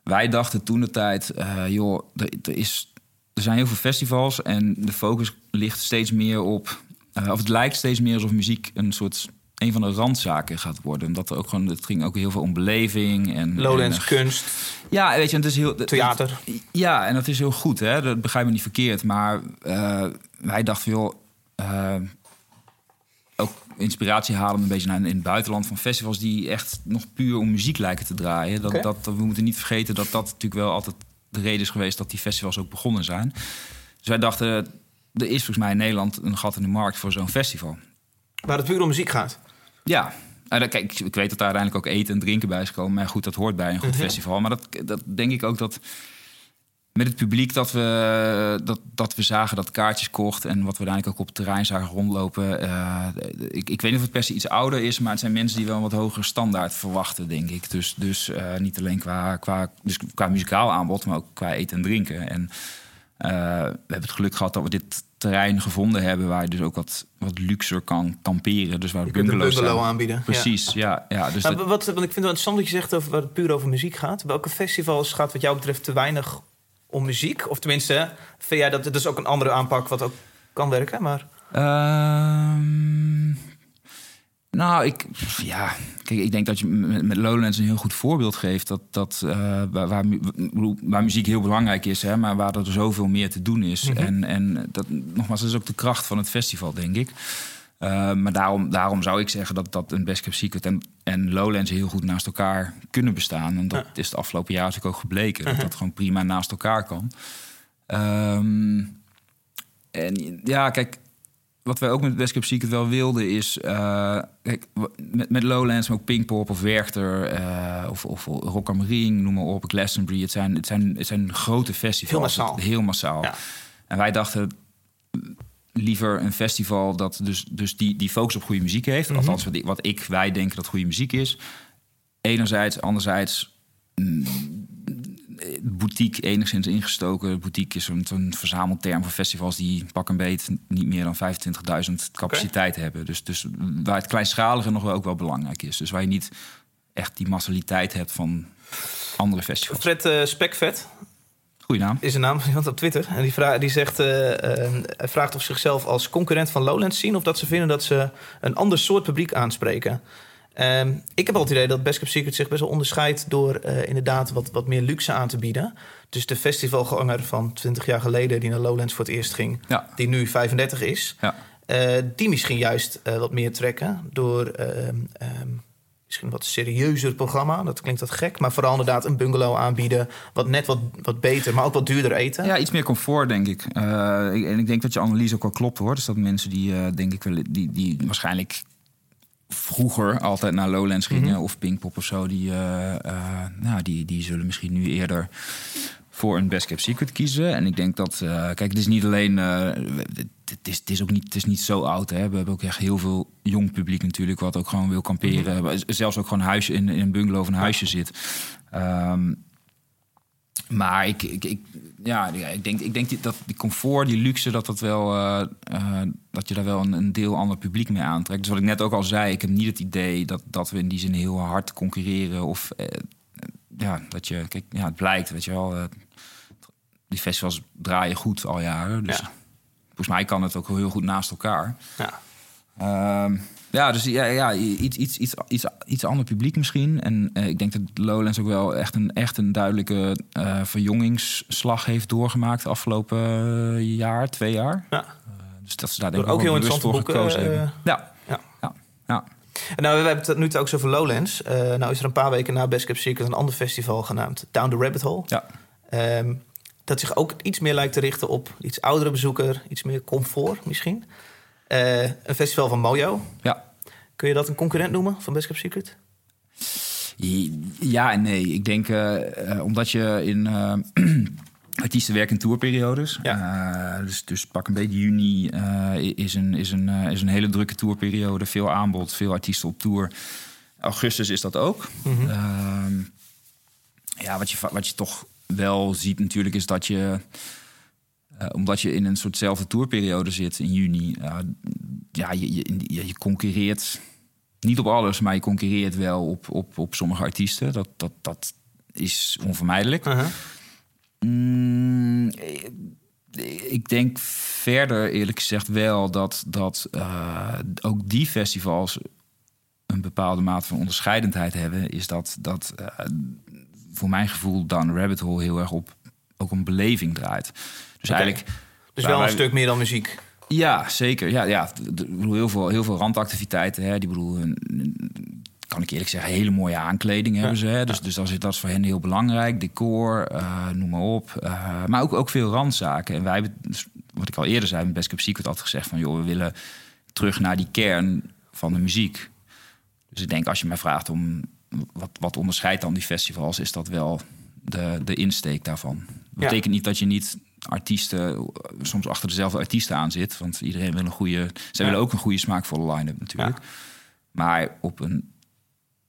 wij dachten toen de tijd, eh, joh, er, is, er zijn heel veel festivals en de focus ligt steeds meer op. eh, of het lijkt steeds meer alsof muziek een soort. Een van de randzaken gaat worden. Omdat er ook gewoon, het ging ook heel veel om beleving en Lowlands, en, kunst, ja, weet je, het is heel. theater. Ja, en dat is heel goed, hè? Dat begrijp me niet verkeerd. Maar eh, wij dachten, joh, eh, ook inspiratie halen een beetje naar in het buitenland van festivals die echt nog puur om muziek lijken te draaien. Dat, dat, we moeten niet vergeten dat dat natuurlijk wel altijd de reden is geweest dat die festivals ook begonnen zijn. Dus wij dachten, er is volgens mij in Nederland een gat in de markt voor zo'n festival. Waar het puur om muziek gaat. Ja, dan, kijk, ik weet dat daar uiteindelijk ook eten en drinken bij is gekomen. Maar goed, dat hoort bij een goed festival. Maar dat, dat denk ik ook dat met het publiek dat we, dat, dat we zagen dat kaartjes kocht... en wat we uiteindelijk ook op het terrein zagen rondlopen. eh, ik, ik weet niet of het per se iets ouder is... maar het zijn mensen die wel een wat hogere standaard verwachten, denk ik. Dus, dus eh, niet alleen qua, qua, dus qua muzikaal aanbod, maar ook qua eten en drinken. En we hebben het geluk gehad dat we dit terrein gevonden hebben... waar je dus ook wat, wat luxer kan kamperen. Dus waar Je kunt een bungalows bungalow zijn. aanbieden. Precies, ja. ja, dus Nou, dat- wat, want ik vind het wel interessant dat je zegt over waar het puur over muziek gaat. Welke festivals gaat wat jou betreft te weinig om muziek? Of tenminste, vind jij dat het is ook een andere aanpak wat ook kan werken? Maar Ehm, nou, ik, ja, kijk, ik denk dat je met, Lowlands een heel goed voorbeeld geeft. Dat, dat, eh, waar, waar, muziek heel belangrijk is, hè, maar waar er zoveel meer te doen is. En, en dat, nogmaals, dat is ook de kracht van het festival, denk ik. Eh, maar daarom, daarom zou ik zeggen dat, dat een Best Kept Secret en, en Lowlands heel goed naast elkaar kunnen bestaan. En dat is het afgelopen jaar natuurlijk ook gebleken. Dat dat gewoon prima naast elkaar kan. Ehm, en ja, kijk, wat wij ook met Best Kept Secret wel wilden is... eh, kijk, met, met Lowlands, maar ook Pinkpop of Werchter... eh, of, of Rock am Ring, noem maar op, Glastonbury. Het zijn, het zijn, het zijn grote festivals. Heel massaal. Heel massaal. Ja. En wij dachten liever een festival dat dus, dus die, die focus op goede muziek heeft. Mhm. Althans, wat ik, wat ik, wij denken dat goede muziek is. Enerzijds, anderzijds... mm, boutique enigszins ingestoken. Boutique is een, zo'n verzamelterm voor festivals die pak een beet niet meer dan 25.000 capaciteit hebben. Dus, dus waar het kleinschalige nog wel ook wel belangrijk is. Dus waar je niet echt die massaliteit hebt van andere festivals. Fred eh, Spekvet Goeie naam. is een naam van iemand op Twitter. En die, vra die zegt, eh, eh, hij vraagt of ze zichzelf als concurrent van Lowlands zien... of dat ze vinden dat ze een ander soort publiek aanspreken. Ehm, ik heb al het idee dat Best Kept Secret zich best wel onderscheidt... door eh, inderdaad wat, wat meer luxe aan te bieden. Dus de festivalganger van 20 jaar geleden... die naar Lowlands voor het eerst ging, Ja. die nu 35 is... Ja. eh, die misschien juist eh, wat meer trekken door... ehm, ehm, Misschien wat serieuzer programma, dat klinkt wat gek. Maar vooral inderdaad een bungalow aanbieden. Wat net wat, wat beter, maar ook wat duurder eten. Ja, iets meer comfort, denk ik. Ik- en ik denk dat je analyse ook wel klopt, hoor. Dus dat mensen die, denk ik, wel, die, die waarschijnlijk vroeger altijd naar Lowlands gingen... of Pinkpop of zo, die, eh, eh, nou, die, die zullen misschien nu eerder voor een Best Kept Secret kiezen. En ik denk dat, eh, kijk, het is niet alleen, het, is, het is ook niet, het is niet zo oud. Hè. We hebben ook echt heel veel jong publiek natuurlijk, wat ook gewoon wil kamperen. Zelfs ook gewoon huisje in, in een bungalow of een huisje zit. Ehm, maar ik, ik, ik, ja, ik, denk, ik denk dat die comfort, die luxe, dat, dat, wel, eh, eh, dat je daar wel een, een deel ander publiek mee aantrekt. Dus wat ik net ook al zei, ik heb niet het idee dat, dat we in die zin heel hard concurreren. Of eh, ja, dat je, kijk, ja, het blijkt, weet je wel. die festivals draaien goed al jaren. Dus Ja. volgens mij kan het ook heel goed naast elkaar. Ja. Ehm, ja, dus ja, ja iets, iets, iets, iets, iets ander publiek misschien. En eh, ik denk dat Lowlands ook wel echt een, echt een duidelijke eh, verjongingsslag heeft doorgemaakt de afgelopen eh, jaar, twee jaar. Ja. Dus dat ze daar denk ik Ook heel bewust interessante voor boeken, gekozen hebben. Ja, ja. ja, ja. En nou, we hebben het nu ook zo over Lowlands. Nou is er een paar weken na Best Kept Secret een ander festival genaamd Down the Rabbit Hole. ja. Ehm, dat zich ook iets meer lijkt te richten op iets oudere bezoeker, iets meer comfort misschien. Eh, een festival van Mojo. ja. Kun je dat een concurrent noemen van Best Kept Secret? Ja en nee. Ik denk eh, eh, omdat je in artiesten werken in tourperiodes. Ja. Uh, dus, dus pak een beetje juni is, een, is, een, is een hele drukke tourperiode. Veel aanbod, veel artiesten op tour. Augustus is dat ook. Mhm. Ehm, ja, wat je, wat je toch wel ziet natuurlijk is dat je... omdat je in een soortzelfde tourperiode zit in juni... ja, je, je, je, je concurreert niet op alles, maar je concurreert wel op, op, op sommige artiesten. Dat, dat, dat is onvermijdelijk. Uh-huh. Mm, ik denk verder eerlijk gezegd wel dat, dat uh, ook die festivals een bepaalde mate van onderscheidendheid hebben. Is dat, dat voor mijn gevoel dan Rabbit Hole heel erg op ook een beleving draait. Dus okay. eigenlijk. Dus wel een stuk meer dan muziek. Ja, zeker. Ja, ja. Heel, veel, heel veel randactiviteiten. Hè. Die bedoel, kan ik eerlijk zeggen, hele mooie aankleding hebben ze. Hè. Dus, dus dat, is, dat is voor hen heel belangrijk. Decor, uh, noem maar op. Uh, maar ook, ook veel randzaken. En wij hebben, dus, wat ik al eerder zei, met Best Cup Secret altijd gezegd van... joh, we willen terug naar die kern van de muziek. Dus ik denk, als je mij vraagt om... wat, wat onderscheidt dan die festivals, is dat wel de, de insteek daarvan. Dat betekent niet dat je niet artiesten soms achter dezelfde artiesten aan zit. Want iedereen wil een goede. Zij willen ook een goede smaakvolle line-up natuurlijk. Ja. Maar op een,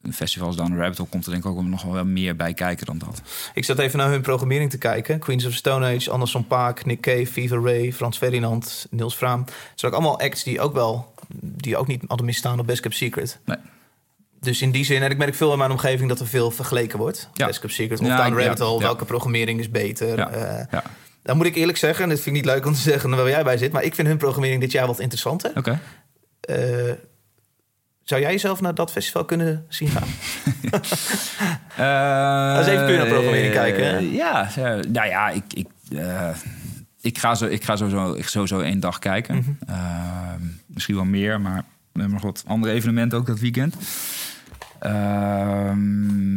een festival als Down the Rabbit Hole komt er denk ik ook nog wel meer bij kijken dan dat. Ik zat even naar hun programmering te kijken. Queens of Stone Age, Anderson Paak, Nick Cave, Viva Ray, Frans Ferdinand, Niels Vraam. Het zijn ook allemaal acts die ook wel die ook niet hadden misstaan op Best Kept Secret. Nee. Dus in die zin, en ik merk veel in mijn omgeving dat er veel vergeleken wordt. Ja. Best Kept Secret of Ja, Down Rabbit Hole. Welke programmering is beter? Eh, ja. Dan moet ik eerlijk zeggen, en dat vind ik niet leuk om te zeggen waar jij bij zit, maar ik vind hun programmering dit jaar wat interessanter. Oké. Eh, zou jij jezelf naar dat festival kunnen zien gaan? Als even puur naar programmering kijken, hè? Eh, Ja, ja, nou ja, ik, ik, eh, ik ga, zo, ik ga sowieso, ik sowieso één dag kijken. Mhm. Eh, misschien wel meer, maar we hebben nog wat andere evenementen ook dat weekend. Ehm,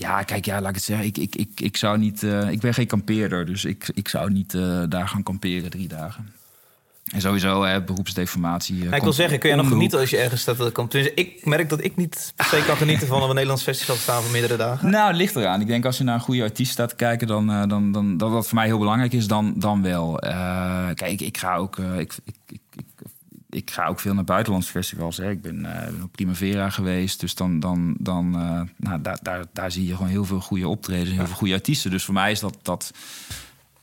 ja, kijk, ja, laat ik het zeggen. Ik, ik, ik, ik zou niet. eh, ik ben geen kampeerder, dus ik, ik zou niet eh, daar gaan kamperen drie dagen. En sowieso hè, beroepsdeformatie. eh, ik wil zeggen, kun jij nog genieten als je ergens staat dat komt? Tenminste, ik merk dat ik niet per se kan genieten van een Nederlands festival staan voor meerdere dagen. Nou, het ligt eraan. Ik denk als je naar een goede artiest staat te kijken, dan, dan, dan dat wat voor mij heel belangrijk is, dan, dan wel. Kijk, ik, ga ook. ik, ik, ik, ik, ga ook veel naar buitenlandse festivals. Hè. Ik ben eh, op Primavera geweest. Dus dan, dan, dan eh, nou, daar, daar, daar zie je gewoon heel veel goede optredens, heel veel goede artiesten. Dus voor mij is dat, dat,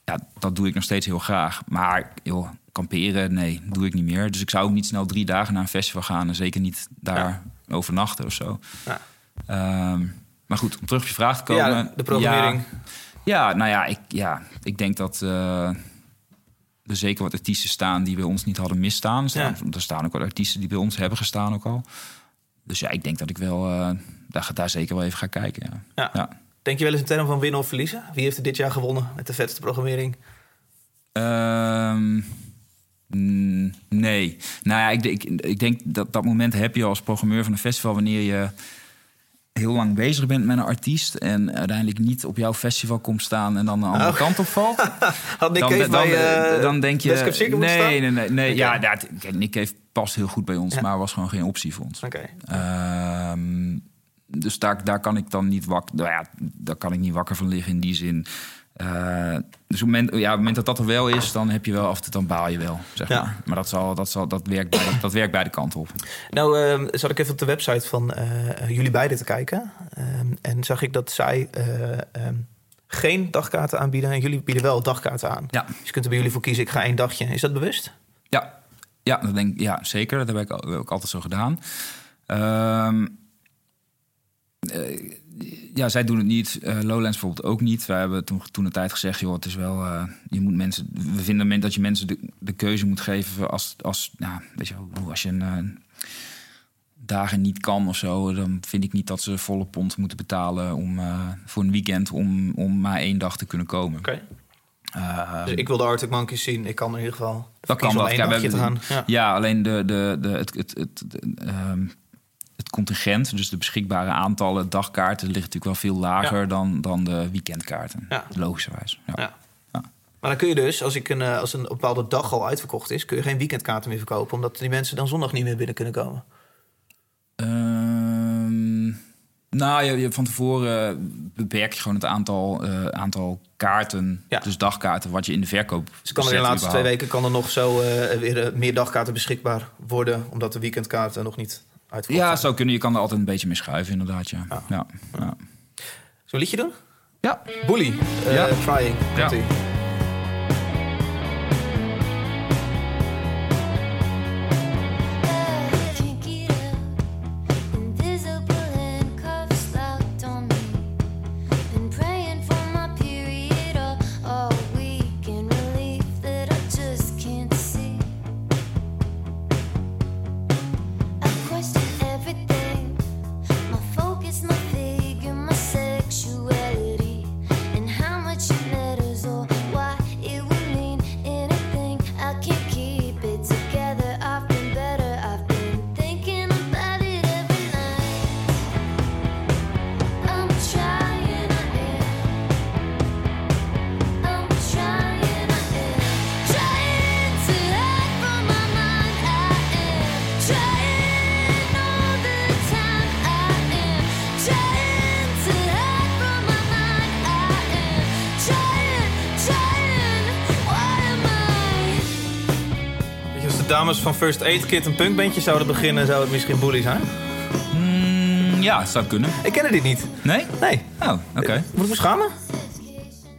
ja, dat doe ik nog steeds heel graag. Maar joh, kamperen, nee, doe ik niet meer. Dus ik zou ook niet snel drie dagen naar een festival gaan en zeker niet daar overnachten of zo. Ja. Ehm, maar goed, om terug op je vraag te komen. Ja, de programmering. Ja, ja, nou ja, ik, ja, ik denk dat eh, er zeker wat artiesten staan die bij ons niet hadden misstaan. Er staan, er staan ook wat artiesten die bij ons hebben gestaan ook al. Dus ja, ik denk dat ik wel eh, daar, daar zeker wel even ga kijken. Ja. Ja. Ja. Denk je wel eens in termen van winnen of verliezen? Wie heeft er dit jaar gewonnen met de vetste programmering? Ehm, nee. Nou ja, ik, ik, ik denk dat dat moment heb je als programmeur van een festival wanneer je heel lang bezig bent met een artiest en uiteindelijk niet op jouw festival komt staan en dan de andere Oh. kant op valt. Had Nick dan, Cave dan, bij eh, dan denk je. Nee, nee, nee, nee. Oké. Ja, kijk, Nick Cave past heel goed bij ons, Ja. maar was gewoon geen optie voor ons. Oké. Ehm, dus daar, daar kan ik dan niet wakker. Nou ja, daar kan ik niet wakker van liggen in die zin. Eh, dus op het, moment, ja, op het moment dat dat er wel is, dan heb je wel af en toe, dan baal je wel. Zeg Ja. maar. maar dat, zal, dat, zal, dat, werkt bij, dat, dat werkt beide kanten op. Nou, ehm, zat ik even op de website van eh, jullie beiden te kijken. Ehm, en zag ik dat zij eh, ehm, geen dagkaarten aanbieden. En jullie bieden wel dagkaarten aan. Ja. Dus je kunt er bij jullie voor kiezen, ik ga één dagje. Is dat bewust? Ja, ja, dat denk, ja zeker. Dat heb ik ook altijd zo gedaan. Ehm, ja, zij doen het niet. Eh, Lowlands bijvoorbeeld ook niet. Wij hebben toen, toen de tijd gezegd, joh, het is wel, eh, je moet mensen, we vinden op het moment dat je mensen de, de keuze moet geven als, als, nou, weet je, wel, als je een eh, dagen niet kan of zo, dan vind ik niet dat ze volle pond moeten betalen om eh, voor een weekend om, om maar één dag te kunnen komen. Oké. Eh, Dus ik wil de Arctic Monkeys zien. Ik kan in ieder geval dat kan wel. Ja, we hebben- Ja. Ja, alleen de, de, de, het, het, ehm, het contingent, dus de beschikbare aantallen dagkaarten, ligt natuurlijk wel veel lager Ja. dan, dan de weekendkaarten. Ja. Logischerwijs. Ja. Ja. Maar dan kun je dus, als, ik een, eh, als een bepaalde dag al uitverkocht is... kun je geen weekendkaarten meer verkopen... omdat die mensen dan zondag niet meer binnen kunnen komen. Ehm, Nou, je, je van tevoren eh, beperk je gewoon het aantal, eh, aantal kaarten, Ja. dus dagkaarten, wat je in de verkoop Dus kan er in de laatste twee weken kan er nog zo weer meer dagkaarten beschikbaar worden, omdat de weekendkaarten nog niet Ja, zou kunnen. Je kan er altijd een beetje mee schuiven, inderdaad. Ja. Ja. Ja. Ja. Zullen we een liedje doen? Ja. Bully, eh, Ja. Trying. Ja. Dames van First Aid Kit een punkbandje zouden beginnen, zou het misschien Bully zijn? Mm, ja, zou kunnen. Ik ken dit niet. Nee? Nee. Oh, oké. Moet ik me schamen?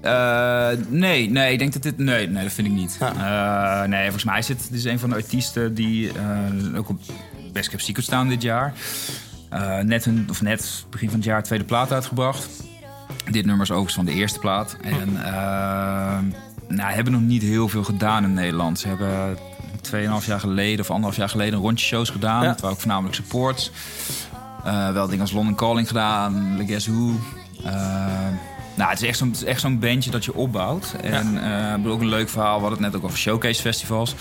Eh, nee, nee, ik denk dat dit... Nee, nee dat vind ik niet. Eh, nee, volgens mij is het, dit is een van de artiesten die eh, ook op Best Kept Secret staan dit jaar. Eh, net, een, of net begin van het jaar tweede plaat uitgebracht. Dit nummer is overigens van de eerste plaat. En eh, nou, hebben nog niet heel veel gedaan in Nederland. Ze hebben 2,5 jaar geleden of anderhalf jaar geleden een rondje shows gedaan. Ja. Dat waren ook voornamelijk supports. Eh, wel dingen als London Calling gedaan, The Guess Who. Eh, nou, het is echt zo'n, bandje dat je opbouwt. En eh, ik bedoel, ook een leuk verhaal. We hadden het net ook over showcase festivals.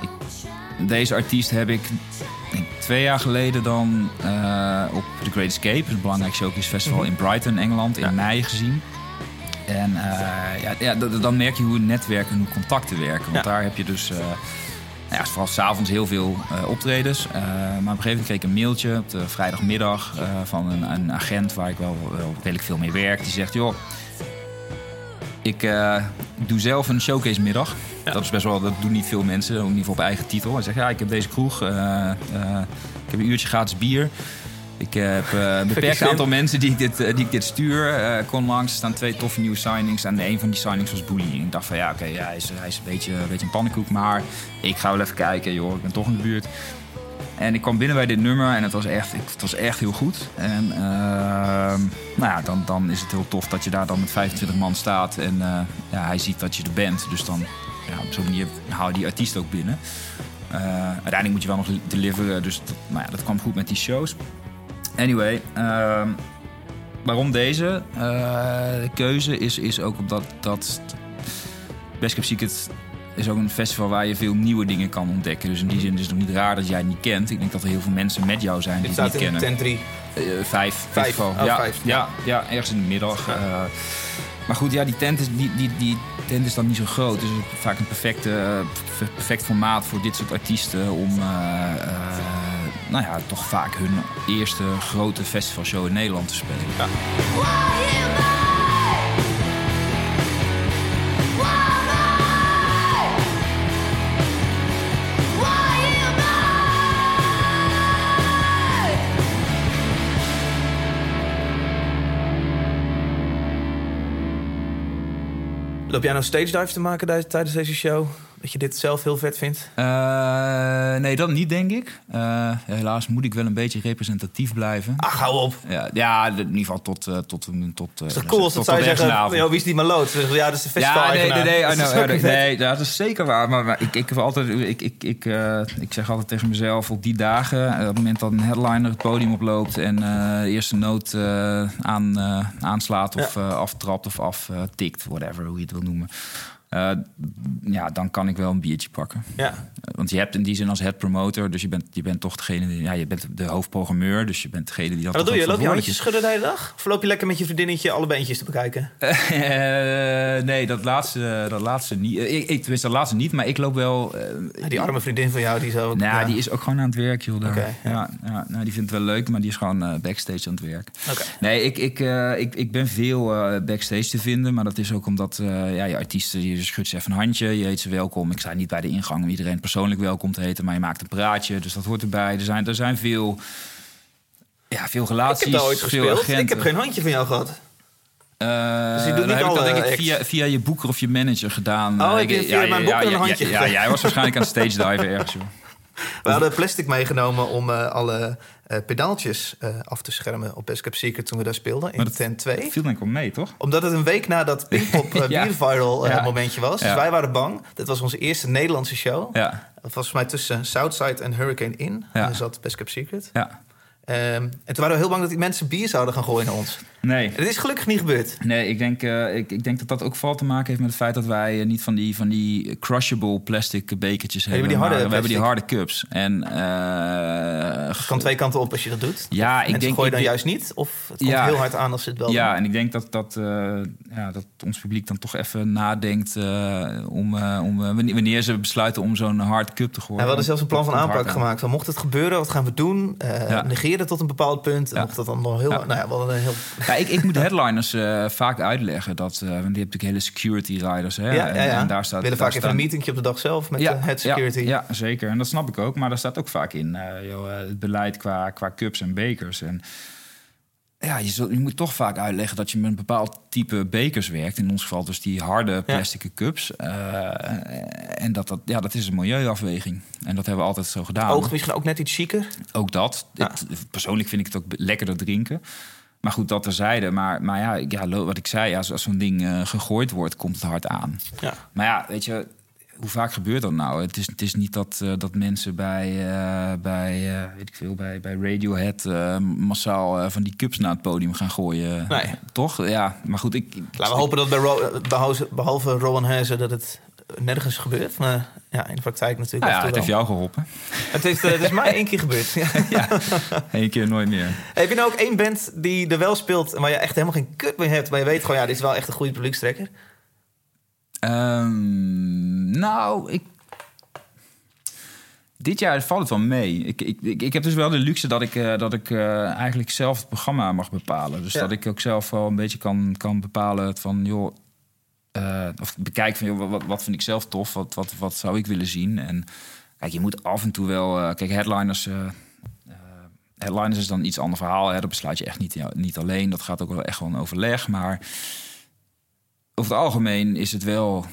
Ik, deze artiest heb ik denk, twee jaar geleden dan eh, op The Great Escape, het belangrijkste showcase festival in Brighton, Engeland, in Ja. mei gezien. En eh, ja, ja, dan merk je hoe netwerken en hoe contacten werken. Want Ja. daar heb je dus... nou ja, vooral s'avonds heel veel eh, optredens. Eh, maar op een gegeven moment kreeg ik een mailtje op de vrijdagmiddag eh, van een, een agent waar ik wel, wel redelijk veel mee werk. Die zegt, joh, ik doe zelf een showcase middag. Ja. Dat is best wel, dat doen niet veel mensen, ook geval op eigen titel. Hij zegt, ja, ik heb deze kroeg, ik heb een uurtje gratis bier. Ik heb eh, een beperkt aantal mensen die ik dit, eh, die ik dit stuur. Eh kon langs, er staan twee toffe nieuwe signings. En een van die signings was. En ik dacht van ja, oké, ja, hij, is, hij is een beetje, een beetje een pannenkoek. Maar ik ga wel even kijken, joh, ik ben toch in de buurt. En ik kwam binnen bij dit nummer en het was echt, het was echt heel goed. En nou ja, dan, dan is het heel tof dat je daar dan met 25 man staat. En eh, ja, hij ziet dat je er bent. Dus dan ja, op zo'n manier haal je die artiest ook binnen. Eh, uiteindelijk moet je wel nog deliveren. Dus dat, nou ja, dat kwam goed met die shows. Anyway, ehm, waarom deze eh, keuze is, is ook omdat dat Best Kept Secret is ook een festival waar je veel nieuwe dingen kan ontdekken. Dus in die zin is het nog niet raar dat jij het niet kent. Ik denk dat er heel veel mensen met jou zijn die Dit het niet staat in kennen. tent 3. Eh, vijf. Vijf. Oh, ja, vijf. Ja, ja, ergens in de middag. Ja. eh. maar goed, ja, die tent, is, die, die, die tent is dan niet zo groot. Dus het is vaak een perfecte, per- perfect formaat voor dit soort artiesten... om nou ja, toch vaak hun eerste grote festivalshow in Nederland te spelen. I? Loop jij nou stage dives te maken tij- tijdens deze show? Dat je dit zelf heel vet vindt? Eh, nee, dat niet, denk ik. Eh, helaas moet ik wel een beetje representatief blijven. Ach, hou op. Ja, ja, in ieder geval tot... eh, tot, tot, Is dat cool als dat zou je zeggen, yo, wie is die Maloot? Ja, dat is de festival Ja, nee, nee, nee, Dat know, nee, dat is zeker waar. Maar, maar ik, ik, heb altijd, ik, ik, ik, ik zeg altijd tegen mezelf op die dagen, op het moment dat een headliner het podium oploopt en de eerste noot aan, aanslaat of aftrapt of aftikt, whatever, hoe je het wil noemen. Eh, ja, dan kan ik wel een biertje pakken. Ja. Eh, Want je hebt in die zin als head promoter, dus je bent, je bent toch degene, die, ja, je bent de hoofdprogrammeur, dus je bent degene die dat Maar wat doe je? Loop je handjes schudden de hele dag? Of loop je lekker met je vriendinnetje alle beentjes te bekijken? Eh, nee, dat laatste, dat laatste niet. Ik, ik, tenminste, dat laatste niet, maar ik loop wel. Ja, die arme vriendin van jou, die zo... nou, ja. die is ook gewoon aan het werk, joh. daar. Oké, ja. ja. Ja, nou, die vindt het wel leuk, maar die is gewoon backstage aan het werk. Nee, ik, ik, ik, ik ben veel backstage te vinden, maar dat is ook omdat ja, je artiesten, je schudt ze even een handje, je heet ze welkom. Ik sta niet bij de ingang om iedereen persoonlijk welkom te heten, maar je maakt een praatje, dus dat hoort erbij. Er zijn, er zijn veel, ja, veel Ik relaties, heb ooit gespeeld. agenten. Ik heb geen handje van jou gehad. Eh, Dus dan niet heb ik dat denk ik via, via je boeker of je manager gedaan. Oh, Eh, heb ik- via mijn boeker een ja, handje Ja, ja, jij was waarschijnlijk aan stage diven ergens, joh. We hadden plastic meegenomen om eh, alle eh, pedaaltjes eh, af te schermen op Best Kept Secret toen we daar speelden in tent 2. Viel denk ik wel mee, toch? Omdat het een week na dat Pinkpop uh, Ja. viral Ja. momentje was. Dus wij waren bang. Dit was onze eerste Nederlandse show. Ja, Dat was volgens mij tussen Southside en Hurricane In. Ja. Daar zat Best Kept Secret. ja. Ehm, en toen waren we heel bang dat die mensen bier zouden gaan gooien naar ons. Nee. Dat is gelukkig niet gebeurd. Nee, ik denk, eh, ik, ik denk dat dat ook vooral te maken heeft met het feit dat wij eh, niet van die, van die crushable plastic bekertjes hebben. die harde we hebben die harde cups. En eh, Het kan twee kanten op als je dat doet. Ja, ik Mensen denk- gooien ik dan juist niet. Of het komt Ja. heel hard aan als ze het wel ja, doen. en ik denk dat, dat, ja, dat ons publiek dan toch even nadenkt om, om wanneer ze besluiten om zo'n hard cup te gooien. Ja, we hadden zelfs een plan van aanpak aan. gemaakt. Van, mocht het gebeuren, wat gaan we doen? Ja. Negeren tot een bepaald punt. Mocht dat dan nog heel... Nou ja, we hadden een heel... Ja, ik, ik moet headliners eh, vaak uitleggen. Dat, eh, want die hebben natuurlijk hele security riders. Hè? Ja, ja, En, ja. en daar staat, willen daar vaak even een meetingje op de dag zelf met de head security. Ja, ja, zeker. En dat snap ik ook. Maar daar staat ook vaak in eh, joh, eh, het beleid qua, qua cups en bekers. En ja, je, zult, je moet toch vaak uitleggen dat je met een bepaald type bekers werkt. In ons geval dus die harde plastic cups. Eh, en dat, dat, ja, dat is een milieuafweging. En dat hebben we altijd zo gedaan. Oog misschien ook net iets chiquer. Ook dat. Ja. Persoonlijk vind ik het ook lekkerder drinken. Maar goed, dat terzijde. Maar, maar ja, ja, wat ik zei, als, als zo'n ding eh, gegooid wordt, komt het hard aan. Ja. Maar ja, weet je, hoe vaak gebeurt dat nou? Het is, het is niet dat, eh, dat mensen bij, eh, bij, weet ik veel, bij, bij Radiohead massaal van die cups naar het podium gaan gooien. Nee. Toch? Ja, maar goed, ik... ik- Laten we hopen dat bij Ro- behalve, behalve Rowan Hazen dat het nergens gebeurt. Maar ja, in de praktijk natuurlijk. Nou ja, het heeft jou geholpen. Het, heeft, eh, het is mij één keer gebeurd. Ja. Eén keer nooit meer. Heb je nou ook één band die er wel speelt... maar je echt helemaal geen kut meer hebt... maar je weet gewoon, ja, dit is wel echt een goede publiekstrekker? Ehm, nou, ik. Dit jaar valt het wel mee. Ik, ik, ik, ik heb dus wel de luxe dat ik, eh, dat ik eh, eigenlijk zelf het programma mag bepalen. Dus Ja. dat ik ook zelf wel een beetje kan, kan bepalen van, joh, eh, of bekijk van, wat, wat vind ik zelf tof? Wat, wat, wat zou ik willen zien? En kijk, je moet af en toe wel, eh, kijk, headliners. eh, headliners is dan iets ander verhaal. Hè? Dat besluit je echt niet, niet alleen. Dat gaat ook wel echt wel een overleg. Maar over het algemeen is het wel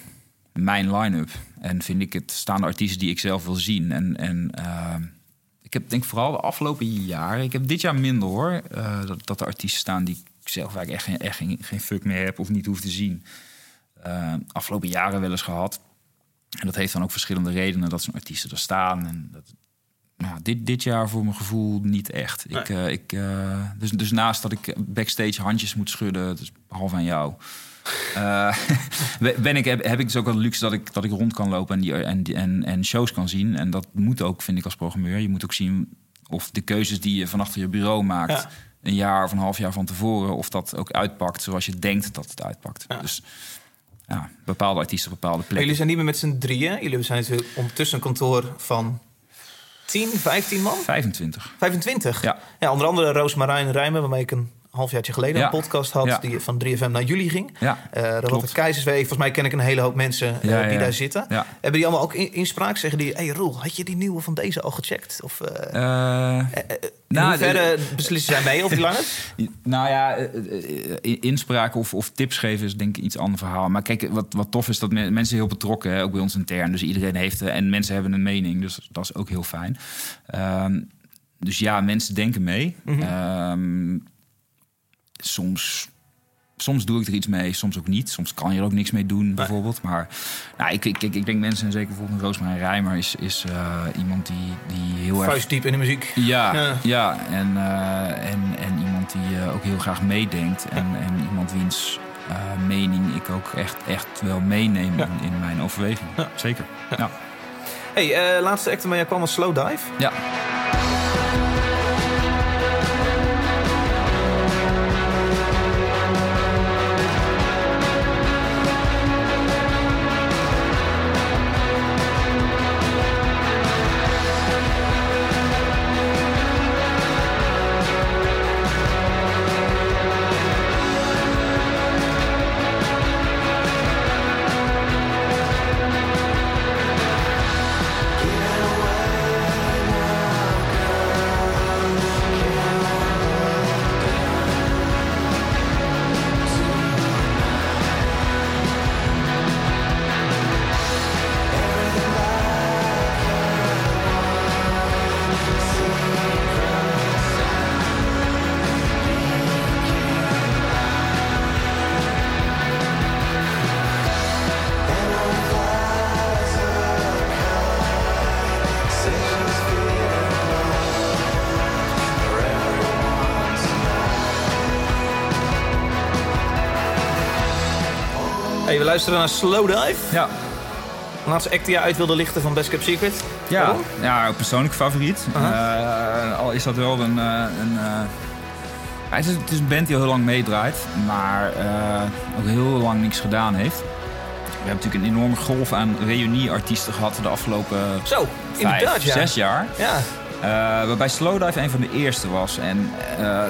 mijn line-up. En vind ik het staan de artiesten die ik zelf wil zien. En, en eh, ik heb denk vooral de afgelopen jaren... Ik heb dit jaar minder hoor. dat, dat er artiesten staan die ik zelf eigenlijk echt, geen, echt geen, geen fuck meer heb of niet hoef te zien. Eh, afgelopen jaren wel eens gehad. En dat heeft dan ook verschillende redenen dat zo'n artiesten er staan. En dat, nou, dit, dit jaar voor mijn gevoel niet echt. Ik, eh, ik, eh, dus, dus naast dat ik backstage handjes moet schudden, dus behalve aan jou... ben ik, heb, heb ik dus ook wel de luxe dat ik, dat ik rond kan lopen en, die, en, en, en shows kan zien. En dat moet ook, vind ik, als programmeur. Je moet ook zien of de keuzes die je van achter je bureau maakt... Ja. een jaar of een half jaar van tevoren... of dat ook uitpakt zoals je denkt dat het uitpakt. Dus ja, bepaalde artiesten, bepaalde Maar plekken. jullie zijn niet meer met z'n drieën. Jullie zijn natuurlijk ondertussen een kantoor van 10, 15 man? 25. 25? Ja. ja onder andere Roos Marijn Rijmen, waarmee ik een halfjaartje geleden Ja. een podcast had... Ja. die van 3FM naar jullie ging. Ja, Eh Robotte klopt. Keizerswee. Volgens mij ken ik een hele hoop mensen eh, Ja, die daar zitten. Hebben die allemaal ook in- inspraak? Zeggen die, hey Roel, had je die nieuwe van deze al gecheckt? Of eh Eh, nou, hoeverre beslissen zij mee over die langer? Nou ja, eh, eh, eh, inspraak of, of tips geven is denk ik iets ander verhaal. Maar kijk, wat, wat tof is dat men- mensen heel betrokken, hè, ook bij ons intern. Dus iedereen heeft, eh, en mensen hebben een mening, dus dat is ook heel fijn. Ehm, dus ja, mensen denken mee. Ehm, soms, soms doe ik er iets mee, soms ook niet. Soms kan je er ook niks mee doen, bijvoorbeeld. Maar nou, ik, ik, ik, denk mensen, en zeker bijvoorbeeld Roosmarijn Rijmer... is, is eh, iemand die, die heel erg Vuist diep in de muziek. ja, Ja. ja. en, eh, en, en iemand die eh, ook heel graag meedenkt. En, en iemand wiens mening ik ook echt, echt wel meeneem Ja. in, mijn overweging. Ja. Zeker. Ja. Hey, laatste act waar jij kwam was Slow Dive. ja. Luisteren naar Slow Dive. Ja. Laatste act die je uit wilde lichten van Best Kept Secret. Ja, Waarom? ja, persoonlijk favoriet. Eh, al is dat wel een... eh, een eh, het, is, het is een band die al heel lang meedraait, maar eh, ook heel lang niks gedaan heeft. We hebben natuurlijk een enorme golf aan reunieartiesten gehad de afgelopen Zo, inderdaad vijf, ja. zes jaar. Ja, Eh, waarbij Slowdive een van de eerste was. En eh,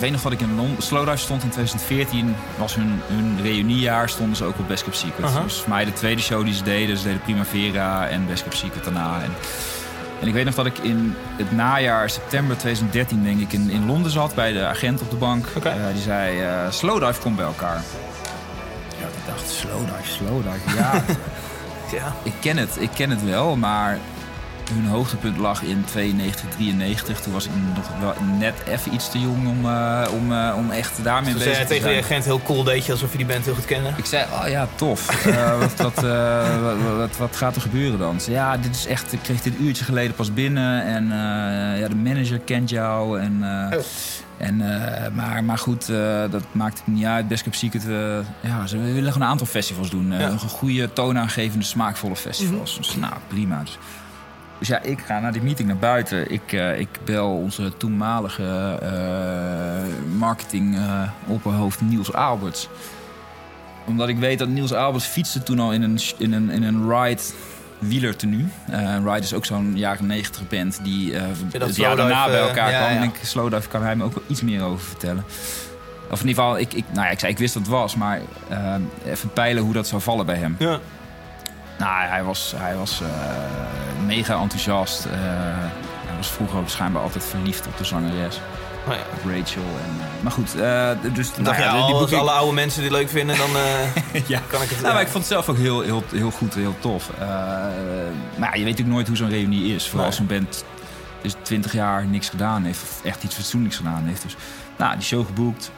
weet nog dat ik in Londen... Slowdive stond in 2014, was hun, hun reuniejaar, stonden ze ook op Best Kept Secret. Aha. Dus voor mij de tweede show die ze deden. Ze deden Primavera en Best Kept Secret daarna. En, en ik weet nog dat ik in het najaar, september 2013, denk ik, in, in Londen zat bij de agent op de bank. Eh, die zei, eh Slowdive komt bij elkaar. Ja, ik dacht, Slowdive, Slowdive, ja... ja. Ik ken het, ik ken het wel, maar hun hoogtepunt lag in 92, 93. Toen was ik nog wel net even iets te jong om, eh, om, eh, om echt daarmee Dus bezig te tegen de zijn. agent heel cool deed je alsof je die band heel goed kende. Ik zei, oh ja, tof. Eh, wat, wat, wat, wat, wat gaat er gebeuren dan? Ze ja, dit is echt, ik kreeg dit uurtje geleden pas binnen. En ja, de manager kent jou. En, Oh. en, maar, maar goed, dat maakt het niet uit. Best Secret, eh, ja, ze willen gewoon een aantal festivals doen. Ja. Mhm. Goede, toonaangevende, smaakvolle festivals. Dus nou, prima. Dus, dus ja, ik ga naar die meeting naar buiten. Ik, eh, ik bel onze toenmalige eh marketing eh opperhoofd Niels Alberts omdat ik weet dat Niels Alberts fietste toen al in een, in een, in een ride wielertenu. Eh ride is ook zo'n jaren negentig band die het jaar daarna bij elkaar ja, kwam. ja. En ik, Slowdive kan hij me ook wel iets meer over vertellen. Of in ieder geval, ik, ik, nou ja, ik zei ik wist dat het was, maar even peilen hoe dat zou vallen bij hem. Ja. Nou, hij was, hij was eh, mega enthousiast. Eh, hij was vroeger schijnbaar altijd verliefd op de zangeres, Nou ja. op Rachel. En, eh, maar goed, dus nou ja, als die boeking- alle oude mensen dit leuk vinden, dan ja. kan ik het... Nou, maar ik vond het zelf ook heel, heel, heel goed, heel tof. Maar ja, je weet natuurlijk nooit hoe zo'n reunie is. Vooral als een band dus 20 jaar niks gedaan heeft. Of echt iets fatsoenlijks gedaan heeft. Dus nou, die show geboekt.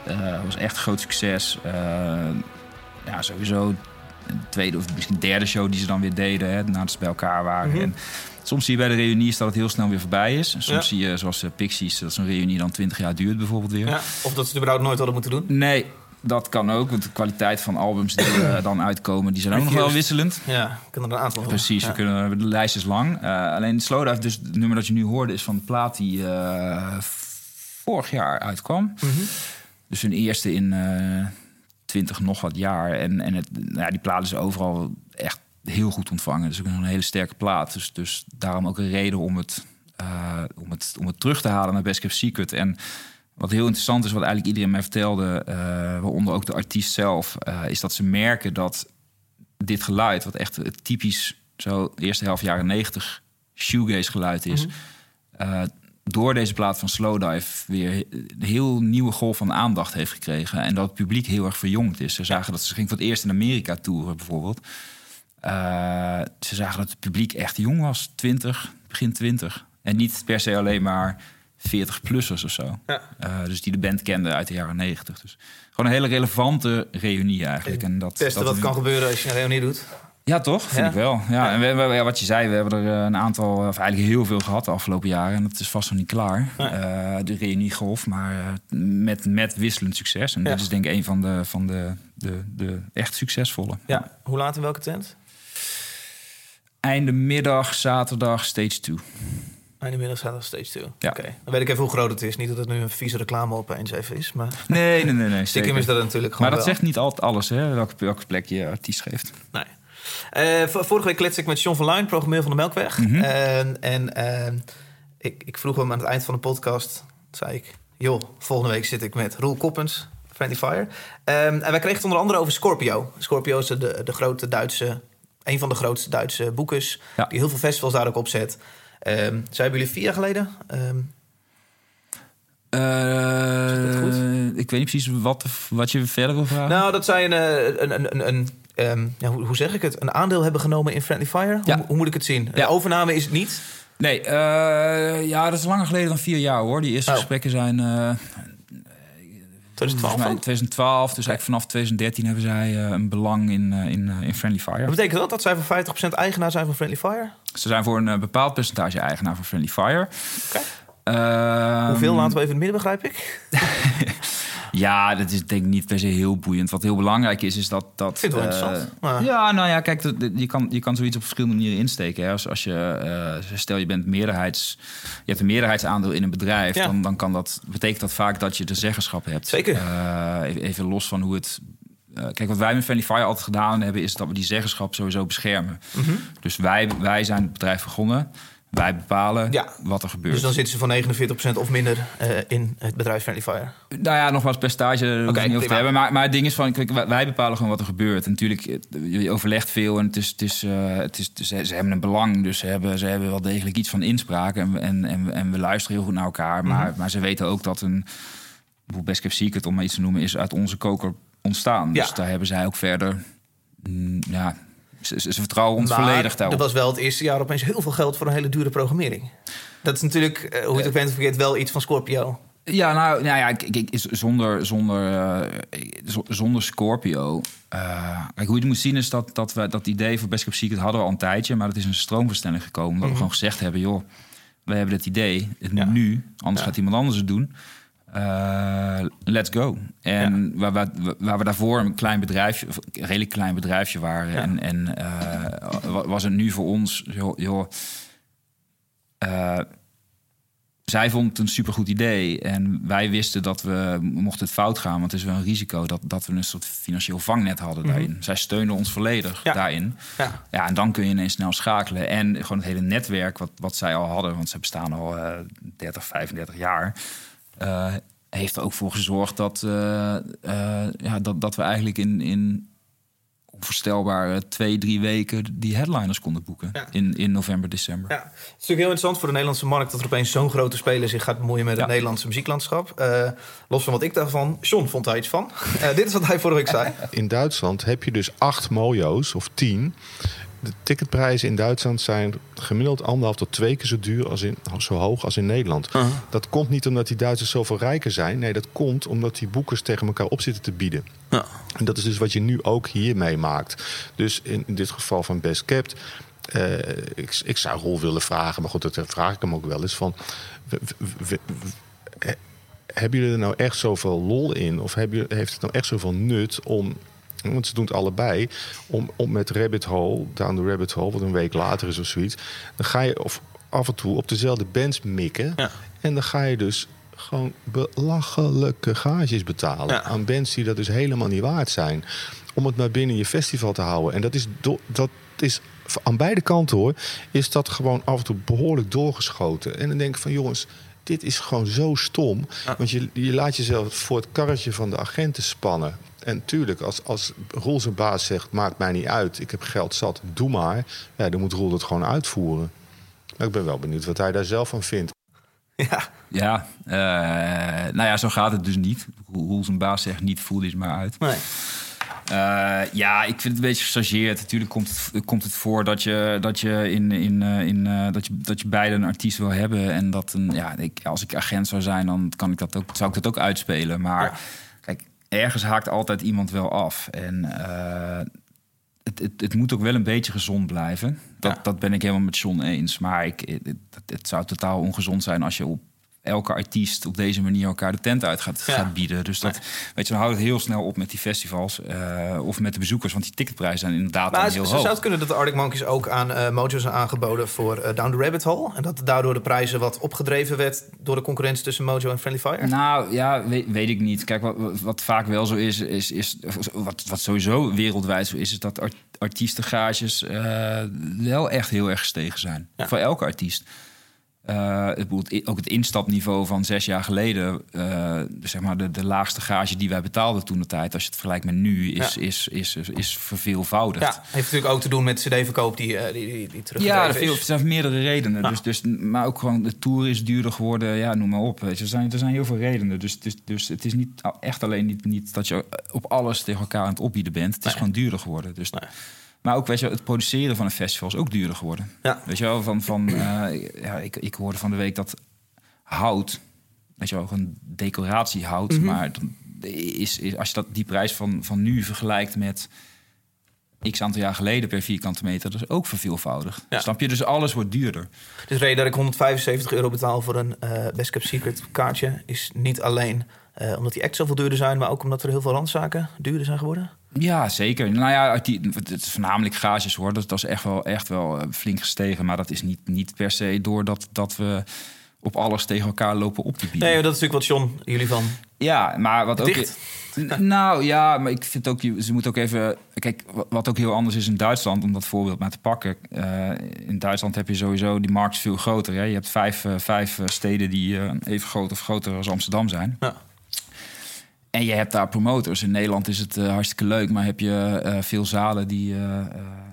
was echt een groot succes. Ja, sowieso tweede of misschien derde show die ze dan weer deden. Hè, nadat ze bij elkaar waren. Mhm. En soms zie je bij de reunies dat het heel snel weer voorbij is. En soms Ja. zie je, zoals eh, Pixies, dat zo'n reunie dan 20 jaar duurt bijvoorbeeld weer. ja. Of dat ze het überhaupt nooit hadden moeten doen. Nee, dat kan ook. Want de kwaliteit van albums die eh, dan uitkomen, die zijn ook nog wel wisselend. Ja, ik kan er een aantal. Precies, Ja. we kunnen, de lijst is lang. Eh, alleen Slowdive, dus het nummer dat je nu hoorde, is van de plaat die vorig jaar uitkwam. Mhm. Dus hun eerste in 20 nog wat jaar. En, en het, nou ja, die plaat is overal echt heel goed ontvangen. Dus ook een hele sterke plaat. Dus, dus daarom ook een reden om het, eh, om, het, om het terug te halen naar Best Kept Secret. En wat heel interessant is, wat eigenlijk iedereen mij vertelde, eh, waaronder ook de artiest zelf, eh, is dat ze merken dat dit geluid, wat echt het typisch zo eerste helft jaren 90 shoegaze geluid is, eh, door deze plaat van Slowdive weer een heel nieuwe golf van aandacht heeft gekregen. En dat het publiek heel erg verjongd is. Ze zagen dat ze ging voor het eerst in Amerika toeren bijvoorbeeld. Eh, ze zagen dat het publiek echt jong was, 20, begin 20. En niet per se alleen maar 40-plussers of zo. Ja. Eh, dus die de band kenden uit de jaren 90. Dus gewoon een hele relevante reunie eigenlijk. En dat, beste dat wat kan gebeuren als je een reunie doet. Ja, toch? Vind Ja. ik wel. Ja, en we, we- ja, wat je zei, we hebben er eh, een aantal, of eigenlijk heel veel gehad de afgelopen jaren. En dat is vast nog niet klaar. Eh, de reunie golf, maar eh, met, met wisselend succes. En dit is denk ik een van de, van de, de, de echt succesvolle. Ja. Hoe laat in welke tent? Einde middag, zaterdag, stage 2. Einde middag zaterdag stage 2. Ja. Oké. Dan weet ik even hoe groot het is. Niet dat het nu een vieze reclame opeens even is. Maar Nee, nee, nee. nee stiekem is dat natuurlijk Maar gewoon dat wel. zegt niet altijd alles, hè? Welke, welke plek je artiest geeft. Nee. Eh, vorige week klets ik met John van Luijn, programmeur van de Melkweg. Mhm. En, en eh, ik, ik vroeg hem aan het eind van de podcast, zei ik... joh, volgende week zit ik met Roel Koppens, Friendly Fire. Ehm, en wij kregen het onder andere over Scorpio. Scorpio is de, de grote Duitse, een van de grootste Duitse boekers... Ja. die heel veel festivals daar ook opzet. Ehm zij hebben jullie vier jaar geleden... ehm? Eh, ik weet niet precies wat, wat je verder wil vragen. nou, dat zij een, eh, een, een, een, ehm, ja, hoe, hoe zeg ik het? Een aandeel hebben genomen in Friendly Fire? Ja. Hoe, hoe moet ik het zien? Ja. Een overname is het niet... Nee, eh, ja, dat is langer geleden dan vier jaar hoor. Die eerste Oh. gesprekken zijn eh 2012 volgens mij al? 2012. Dus eigenlijk vanaf 2013 hebben zij eh, een belang in, eh, in, in Friendly Fire. Wat betekent dat? Dat zij voor 50% eigenaar zijn van Friendly Fire? Ze zijn voor een bepaald percentage eigenaar van Friendly Fire. Ehm, Hoeveel laten we even in het midden, begrijp ik? Ja, dat is denk ik niet per se heel boeiend. Wat heel belangrijk is, is dat... dat Ik vind het wel eh, interessant. Maar- Ja, nou ja, kijk, dat- je kan, je kan zoiets op verschillende manieren insteken. Hè. Als, als je, eh, stel je bent meerderheids... Je hebt een meerderheidsaandeel in een bedrijf... Ja. Dan, dan kan dat, betekent dat vaak dat je de zeggenschap hebt. Zeker. Eh, even, even los van hoe het... kijk, wat wij met Friendly Fire altijd gedaan hebben... is dat we die zeggenschap sowieso beschermen. Mhm. Dus wij, wij zijn het bedrijf begonnen. Wij bepalen Ja. wat er gebeurt. Dus dan zitten ze van 49% of minder eh, in het bedrijf Friendly Fire. Nou ja, nogmaals, percentage ik niet over te prima. hebben. Maar, maar het ding is van, kijk, wij- bepalen gewoon wat er gebeurt. En natuurlijk, eh, je overlegt veel en het is, het is, eh, het is, ze, ze hebben een belang. Dus ze hebben, ze hebben wel degelijk iets van inspraak. En, we- en, en, en we luisteren heel goed naar elkaar. Maar, Mhm. maar ze weten ook dat een, bijvoorbeeld Best Kept Secret, om maar iets te noemen, is uit onze koker ontstaan. Dus Ja. daar hebben zij ook verder, mm, ja, ze, vertrouwen ons Maar volledig daarop. er was wel het eerste jaar opeens heel veel geld voor een hele dure programmering. Dat is natuurlijk, eh, hoe je het ook bent of vergeet, wel iets van Scorpio. Ja, nou, nou ja, kijk, z- zonder, zonder, eh, zonder Scorpio. eh, kijk, hoe je het moet zien is dat, dat we dat idee voor Best Kept Secret hadden we al een tijdje, maar het is een stroomversnelling gekomen. Dat we gewoon gezegd hebben, joh, we hebben het idee, het moet nu, anders Ja. gaat iemand anders het doen. Eh, let's go. En waar, waar, waar we daarvoor een klein bedrijfje, een redelijk klein bedrijfje waren, Ja. en, en eh, wa- was het nu voor ons, joh, joh eh, zij vond het een supergoed idee. En wij wisten dat we, mocht het fout gaan, want het is wel een risico, dat, dat we een soort financieel vangnet hadden daarin. Zij steunden ons volledig Ja. daarin. Ja. Ja, en dan kun je ineens snel schakelen. En gewoon het hele netwerk wat, wat zij al hadden, want ze bestaan al eh 30, 35 jaar. Eh, heeft er ook voor gezorgd dat, eh, eh, ja, dat, dat we eigenlijk in, in onvoorstelbare twee, drie weken die headliners konden boeken. Ja. In, in november, december. Ja, het is natuurlijk heel interessant voor de Nederlandse markt dat er opeens zo'n grote speler zich gaat bemoeien met het Ja. Nederlandse muzieklandschap. Eh, los van wat ik daarvan, John vond daar iets van. Eh, dit is wat hij vorige week zei. In Duitsland heb je dus acht mojo's of tien. De ticketprijzen in Duitsland zijn gemiddeld anderhalf tot twee keer zo duur als in zo hoog als in Nederland. Dat komt niet omdat die Duitsers zoveel rijker zijn. Nee, dat komt omdat die boekers tegen elkaar op zitten te bieden. Ja. En dat is dus wat je nu ook hier meemaakt. Dus in, in dit geval van Best Kept. eh, ik, ik zou Roel willen vragen, maar goed, dat vraag ik hem ook wel eens van. we- we- we- we- he- hebben jullie er nou echt zoveel lol in? Of hebben heeft het nou echt zoveel nut om. Want ze doen het allebei. Om, om met Rabbit Hole, Down the Rabbit Hole, wat een week later is of zoiets. Dan ga je of af en toe op dezelfde bands mikken. Ja. En dan ga je dus gewoon belachelijke gages betalen. Ja. Aan bands die dat dus helemaal niet waard zijn. Om het maar binnen je festival te houden. En dat is, do- dat is aan beide kanten hoor. Is dat gewoon af en toe behoorlijk doorgeschoten. En dan denk ik van jongens. Dit is gewoon zo stom. Want je, je laat jezelf voor het karretje van de agenten spannen. En tuurlijk, als, als Roel zijn baas zegt: Maakt mij niet uit, ik heb geld zat, doe maar. Ja, dan moet Roel dat gewoon uitvoeren. Maar ik ben wel benieuwd wat hij daar zelf van vindt. Ja, Ja, eh, nou ja, zo gaat het dus niet. Hoe hoe zijn baas zegt, niet voel iets maar uit. nee. Eh, ja, ik vind het een beetje gechargeerd. Natuurlijk komt het, komt het voor dat je, dat je, in, in, eh, in, eh, dat je, dat je beide een artiest wil hebben. En dat een, ja, ik, als ik agent zou zijn, dan kan ik dat ook, zou ik dat ook uitspelen. Maar Ja. Ergens haakt altijd iemand wel af. En eh, het, het, het moet ook wel een beetje gezond blijven. Dat, Ja. dat ben ik helemaal met John eens. Maar ik, het zou totaal ongezond zijn als je op elke artiest op deze manier elkaar de tent uit gaat, Ja. gaat bieden. Dus dat, weet je, dan houdt het heel snel op met die festivals eh, of met de bezoekers. Want die ticketprijzen zijn inderdaad Maar dan heel hoog. zou het kunnen dat de Arctic Monkeys ook aan eh Mojo zijn aangeboden voor eh, Down the Rabbit Hole. En dat daardoor de prijzen wat opgedreven werd door de concurrentie tussen Mojo en Friendly Fire. Nou ja, weet, weet ik niet. Kijk, wat, wat- vaak wel zo is, is, is wat, wat sowieso wereldwijd zo is, is dat art, artiestengages wel echt heel erg gestegen zijn. Ja. Voor elke artiest. Het, bedoelt, ook het instapniveau van zes jaar geleden, eh, zeg maar de, de laagste gage die wij betaalden toen de tijd, als je het vergelijkt met nu, is, Ja. is, is, is, is verveelvoudigd. Ja, heeft natuurlijk ook te doen met cd-verkoop die, eh, die, die, die teruggedreven Ja, er veel- er zijn meerdere redenen. Ja. Dus, dus, maar ook gewoon de tour is duurder geworden. Ja, noem maar op. Weet je. Er, zijn, er zijn heel veel redenen. Dus, dus, dus het is niet echt alleen niet, niet dat je op alles tegen elkaar aan het opbieden bent. Het is Nee. gewoon duurder geworden. Dus, Nee. Maar ook weet je, het produceren van een festival is ook duurder geworden. Ja. Weet je wel, van, van, eh, ja, ik, ik hoorde van de week dat hout, weet je wel, een decoratiehout, Mhm. maar dan is, is, als je dat, die prijs van, van nu vergelijkt met x aantal jaar geleden per vierkante meter, dat is ook verveelvoudigd. Ja. Snap je? Dus alles wordt duurder. Dus de reden dat ik 175 euro betaal voor een eh Best Kept Secret kaartje... is niet alleen eh, omdat die acts zoveel duurder zijn... maar ook omdat er heel veel randzaken duurder zijn geworden. Ja, zeker. Nou ja, uit die, het is voornamelijk gages hoor. Dat, dat is echt wel, echt wel eh, flink gestegen. Maar dat is niet, niet per se doordat dat we op alles tegen elkaar lopen op te bieden. Nee, dat is natuurlijk wat John jullie van... Ja, maar wat ook. Dicht. Nou ja, maar ik vind ook, ze moet ook even. Kijk, wa- wat ook heel anders is in Duitsland, om dat voorbeeld maar te pakken. Eh, in Duitsland heb je sowieso, die markt is veel groter. Hè? Je hebt vijf, eh, vijf steden die even groot of groter als Amsterdam zijn. Ja. En je hebt daar promotors. In Nederland is het eh, hartstikke leuk, maar heb je eh, veel zalen die eh,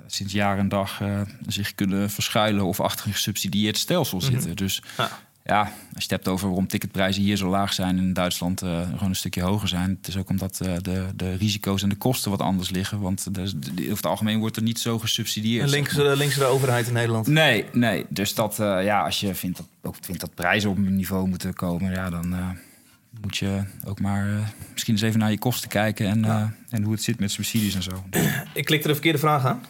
sinds jaar en dag zich kunnen verschuilen of achter een gesubsidieerd stelsel zitten. Dus Ja. ja, als je het hebt over waarom ticketprijzen hier zo laag zijn en in Duitsland gewoon een stukje hoger zijn. Het is ook omdat de, de risico's en de kosten wat anders liggen. Want de, de- over het algemeen wordt er niet zo gesubsidieerd. Een linkse, linkse overheid in Nederland. Nee, nee. Dus dat, ja, als je vindt dat, ook vindt dat prijzen op een niveau moeten komen, ja, dan moet je ook maar eh, misschien eens even naar je kosten kijken en, eh, en hoe het zit met subsidies en zo. Ik klikte de verkeerde vraag aan.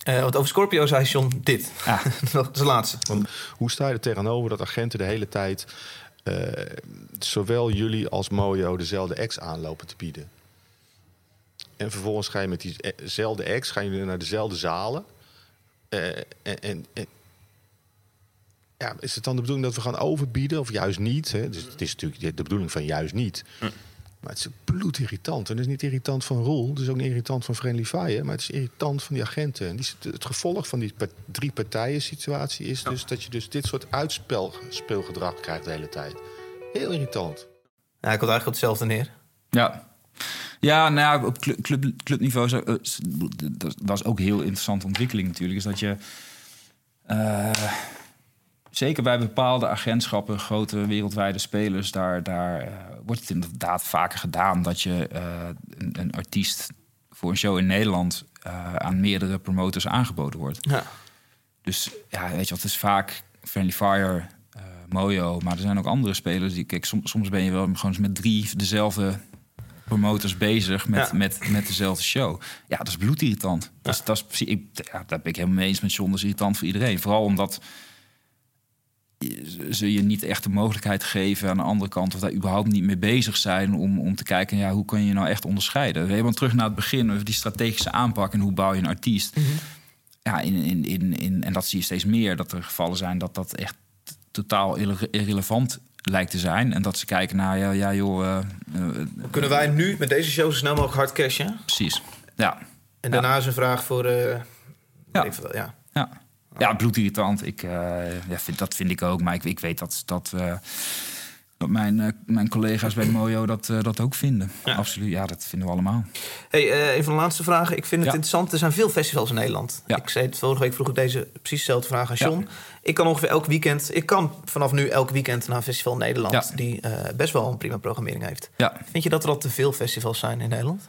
Eh, want over Scorpio zei John dit. Ah. dat is de laatste. Want hoe sta je er tegenover dat agenten de hele tijd... eh, zowel jullie als Mojo dezelfde ex aanlopen te bieden? En vervolgens ga je met diezelfde ex gaan jullie naar dezelfde zalen. Eh, en, en, en- ja, is het dan de bedoeling dat we gaan overbieden of juist niet? Hè? Dus het is natuurlijk de bedoeling van juist niet. Maar het is bloedirritant. En het is niet irritant van Roel. Het is ook niet irritant van Friendly Fire. Maar het is irritant van die agenten. En die, het gevolg van die drie partijen situatie is dus dat je dus dit soort uitspeelgedrag krijgt de hele tijd. Heel irritant. Ja, ik had eigenlijk op hetzelfde neer. Ja. Ja, nou ja, op club, club, clubniveau zo, eh, s- dat was ook een heel interessante ontwikkeling natuurlijk. Is dat je eh, zeker bij bepaalde agentschappen, grote wereldwijde spelers, daar, daar eh, wordt het inderdaad vaker gedaan dat je eh, een, een artiest voor een show in Nederland eh, aan meerdere promotors aangeboden wordt. Ja. Dus ja, weet je wat, het is vaak Friendly Fire, Mojo, maar er zijn ook andere spelers die, kijk, som- soms ben je wel gewoon met drie dezelfde promotors bezig met, Ja. met, met dezelfde show. Ja, dat is bloedirritant. Dat, is, dat is ik, ja, daar ben ik helemaal mee eens met John. Dat is irritant voor iedereen. Vooral omdat ze je niet echt de mogelijkheid geven aan de andere kant... of daar überhaupt niet mee bezig zijn om, om te kijken... Ja, hoe kan je nou echt onderscheiden? Helemaal terug naar het begin, die strategische aanpak... en hoe bouw je een artiest. Ja, in, in, in, in, en dat zie je steeds meer, dat er gevallen zijn... dat dat echt totaal irre- irrelevant lijkt te zijn. En dat ze kijken naar, ja, ja joh... eh, eh, Kunnen wij nu met deze show zo snel mogelijk hard cashen? precies, ja. En daarna is een vraag voor... eh Ja. even ja. Ja, ja bloedirritant. Ik, eh, ja, vind, dat vind ik ook. Maar ik, ik weet dat, dat, eh, dat mijn, eh, mijn collega's bij Mojo dat, dat ook vinden. Ja. Absoluut, ja, dat vinden we allemaal. Hey, eh, een van de laatste vragen. Ik vind het Ja. interessant. Er zijn veel festivals in Nederland. Ja. Ik zei het vorige week vroeg ik deze precies dezelfde vraag aan John. Ik kan ongeveer elk weekend. Ik kan vanaf nu elk weekend naar een festival in Nederland Ja. die eh, best wel een prima programmering heeft. Ja, Vind je dat er al te veel festivals zijn in Nederland?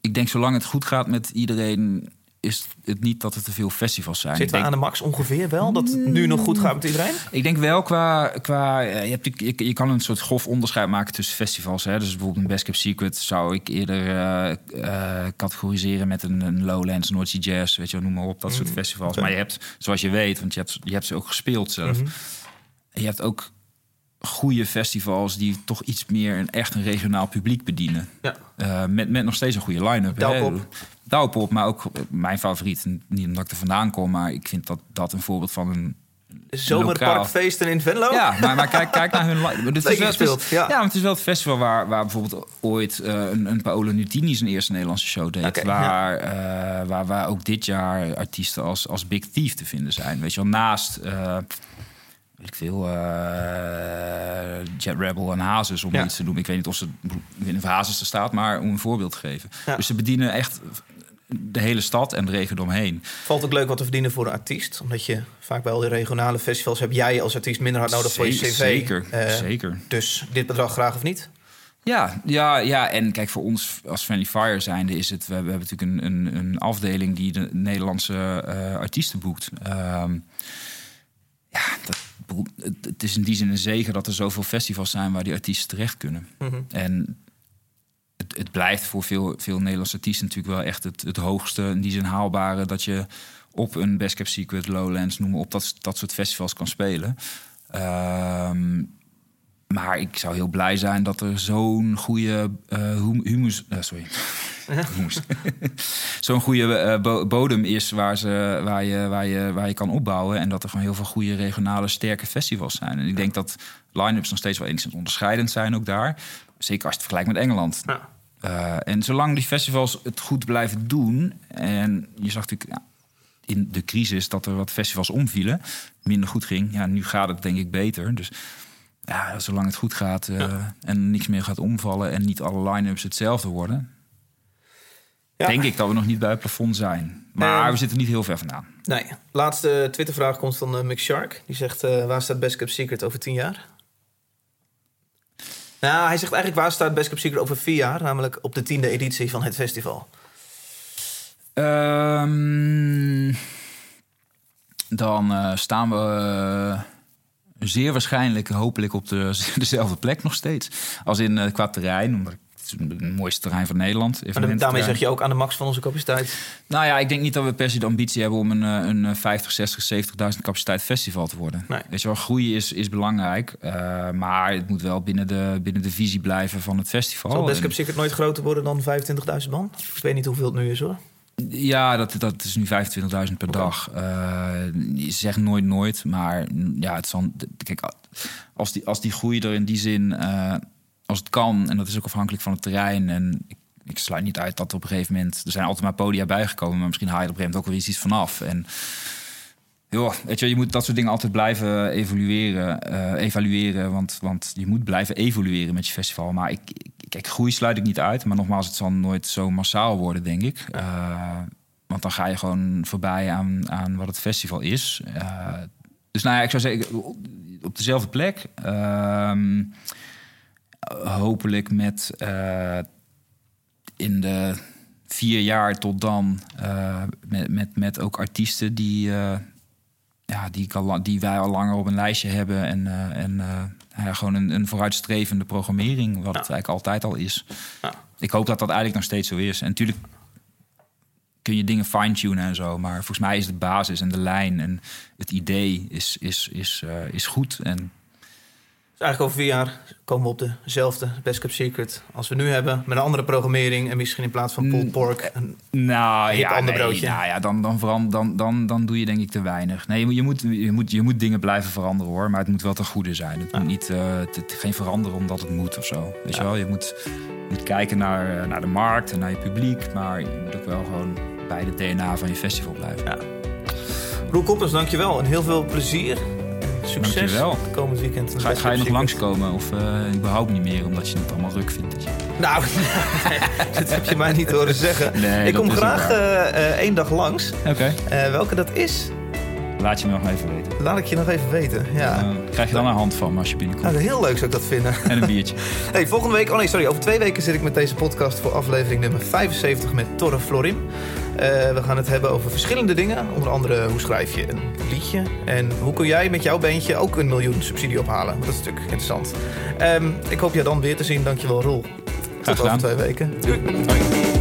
ik denk zolang het goed gaat met iedereen... is het niet dat er te veel festivals zijn. Zitten we aan de max ongeveer wel? Dat het nu nog goed gaat met iedereen? ik denk wel qua... qua eh, je, hebt, je, je kan een soort grof onderscheid maken tussen festivals. Hè? Dus bijvoorbeeld een Best Kept Secret zou ik eerder eh, eh, categoriseren met een, een Lowlands, North Sea Jazz, weet je noem maar op, dat soort festivals. oké. Maar je hebt, zoals je weet, want je hebt, je hebt ze ook gespeeld zelf. Mhm. Je hebt ook goede festivals die toch iets meer een echt een regionaal publiek bedienen. Ja. Eh, met, met nog steeds een goede line-up. Douwpop. Douwpop, maar ook mijn favoriet. Niet omdat ik er vandaan kom, maar ik vind dat dat een voorbeeld van een... Zomerparkfeesten in Venlo? Ja, maar, maar kijk, kijk naar hun. Maar dit is wel, gespeeld, ja. ja, maar het is wel het festival waar, waar bijvoorbeeld ooit eh, een, een Paolo Nutini zijn eerste Nederlandse show deed. Oké, waar, eh, waar, waar ook dit jaar artiesten als, als Big Thief te vinden zijn. Weet je wel, naast... eh, weet ik veel, eh, Jet Rebel en Hazes, om Ja. iets te noemen. Ik weet niet of ze ik weet niet of Hazes er staat, maar om een voorbeeld te geven. Ja. Dus ze bedienen echt de hele stad en de regio eromheen. Valt ook leuk wat te verdienen voor een artiest. Omdat je vaak bij al die regionale festivals... heb jij als artiest minder hard nodig voor je cv. Zeker, Eh, zeker. Dus dit bedrag graag of niet? Ja, ja, ja, en kijk, voor ons als Friendly Fire zijnde is het... We hebben, natuurlijk een, een, een afdeling die de Nederlandse eh, artiesten boekt. Ehm, het, is in die zin een zegen dat er zoveel festivals zijn... waar die artiesten terecht kunnen. Mhm. En het, het blijft voor veel, veel Nederlandse artiesten natuurlijk wel echt het, het hoogste... in die zin haalbare dat je op een Best Kept Secret, Lowlands... noem maar op, dat, dat soort festivals kan spelen. Ehm, maar ik zou heel blij zijn dat er zo'n goede hum- humus... eh, sorry. Zo'n goede eh, bo- bodem is waar, ze, waar, je, waar, je, waar je kan opbouwen. En dat er gewoon heel veel goede regionale sterke festivals zijn. En ik denk dat line-ups nog steeds wel enigszins onderscheidend zijn ook daar. Zeker als je het vergelijkt met Engeland. Ja. En zolang die festivals het goed blijven doen... en je zag natuurlijk ja, in de crisis dat er wat festivals omvielen... minder goed ging. Ja, nu gaat het denk ik beter. Dus ja, zolang het goed gaat eh, en niks meer gaat omvallen... en niet alle line-ups hetzelfde worden... Ja. denk ik dat we nog niet bij het plafond zijn. Maar we zitten niet heel ver vandaan. Nee. Laatste Twittervraag komt van eh, Mick Shark. Die zegt, eh, waar staat Best Kept Secret over tien jaar? Nou, hij zegt eigenlijk waar staat Best Kept Secret over vier jaar? Namelijk op de tiende editie van het festival. Ehm, dan staan we zeer waarschijnlijk, hopelijk op de, dezelfde plek nog steeds. Als in eh, qua terrein, omdat het is het mooiste terrein van Nederland. Maar daarmee zeg je ook aan de max van onze capaciteit. Nou ja, ik denk niet dat we per se de ambitie hebben om een, eh, een eh, 50, 60, 70.000 capaciteit festival te worden. Nee. Weet je wel, groei is, is belangrijk. eh, maar het moet wel binnen de, binnen de visie blijven van het festival. Zal Best En- Secret nooit groter worden dan 25.000 man? Ik weet niet hoeveel het nu is hoor. Ja, dat, dat is nu 25.000 per dag. Eh, je zegt nooit nooit, maar ja, het zal, kijk, als die, als die groei er in die zin, eh, als het kan, en dat is ook afhankelijk van het terrein. En ik, ik sluit niet uit dat er op een gegeven moment, er zijn altijd maar podia bijgekomen, maar misschien haal je er op een gegeven moment ook weer iets vanaf. En joh, weet je, je moet dat soort dingen altijd blijven evalueren, eh, evalueren want, want je moet blijven evolueren met je festival. Maar ik, ik- kijk, groei sluit ik niet uit, maar nogmaals, het zal nooit zo massaal worden, denk ik. Eh, want dan ga je gewoon voorbij aan, aan wat het festival is. Eh, dus nou ja, ik zou zeggen, op dezelfde plek. Ehm, hopelijk met eh, in de vier jaar tot dan eh, met, met, met ook artiesten die, eh, ja, die, ik al, la- die wij al langer op een lijstje hebben. En, eh, en eh, ja, gewoon een, een vooruitstrevende programmering, wat het eigenlijk altijd al is. Ja. Ik hoop dat dat eigenlijk nog steeds zo is. En natuurlijk kun je dingen fine-tunen en zo. Maar volgens mij is de basis en de lijn en het idee is, is, is, eh, is goed. En Dus eigenlijk over vier jaar komen we op dezelfde Best Kept Secret als we nu hebben. Met een andere programmering en misschien in plaats van pulled pork. Een, Nou ja, ander nee, broodje. nou ja dan, dan, veran- dan, dan, dan doe je denk ik te weinig. Nee, je moet, je moet, je moet, dingen blijven veranderen hoor. Maar het moet wel ten goede zijn. Het Ja. moet niet eh, het, geen veranderen omdat het moet of zo. Weet Ja. je wel? Je moet, moet kijken naar, eh, naar de markt en naar je publiek. Maar je moet ook wel gewoon bij de DNA van je festival blijven. ja. Roel Koppers, dankjewel. En heel veel plezier. Succes Dankjewel. het komend weekend. Ga, ga je nog langskomen of eh überhaupt niet meer omdat je het allemaal ruk vindt? Nou, dat heb je mij niet horen zeggen. Nee, ik kom graag eh, eh, één dag langs. Oké, welke dat is, laat je me nog even weten. laat ik je nog even weten. Ja. Eh, krijg je dan een hand van me als je binnenkomt. Nou, heel leuk zou ik dat vinden. En een biertje. Hey, volgende week, oh nee, sorry, over twee weken zit ik met deze podcast voor aflevering nummer 75 met Torre Florim. Eh, we gaan het hebben over verschillende dingen. Onder andere hoe schrijf je een liedje. En hoe kun jij met jouw beentje ook een miljoen subsidie ophalen. Dat is natuurlijk interessant. Ehm, ik hoop je dan weer te zien. Dankjewel Roel. Tot over twee weken. Doei. Hoi.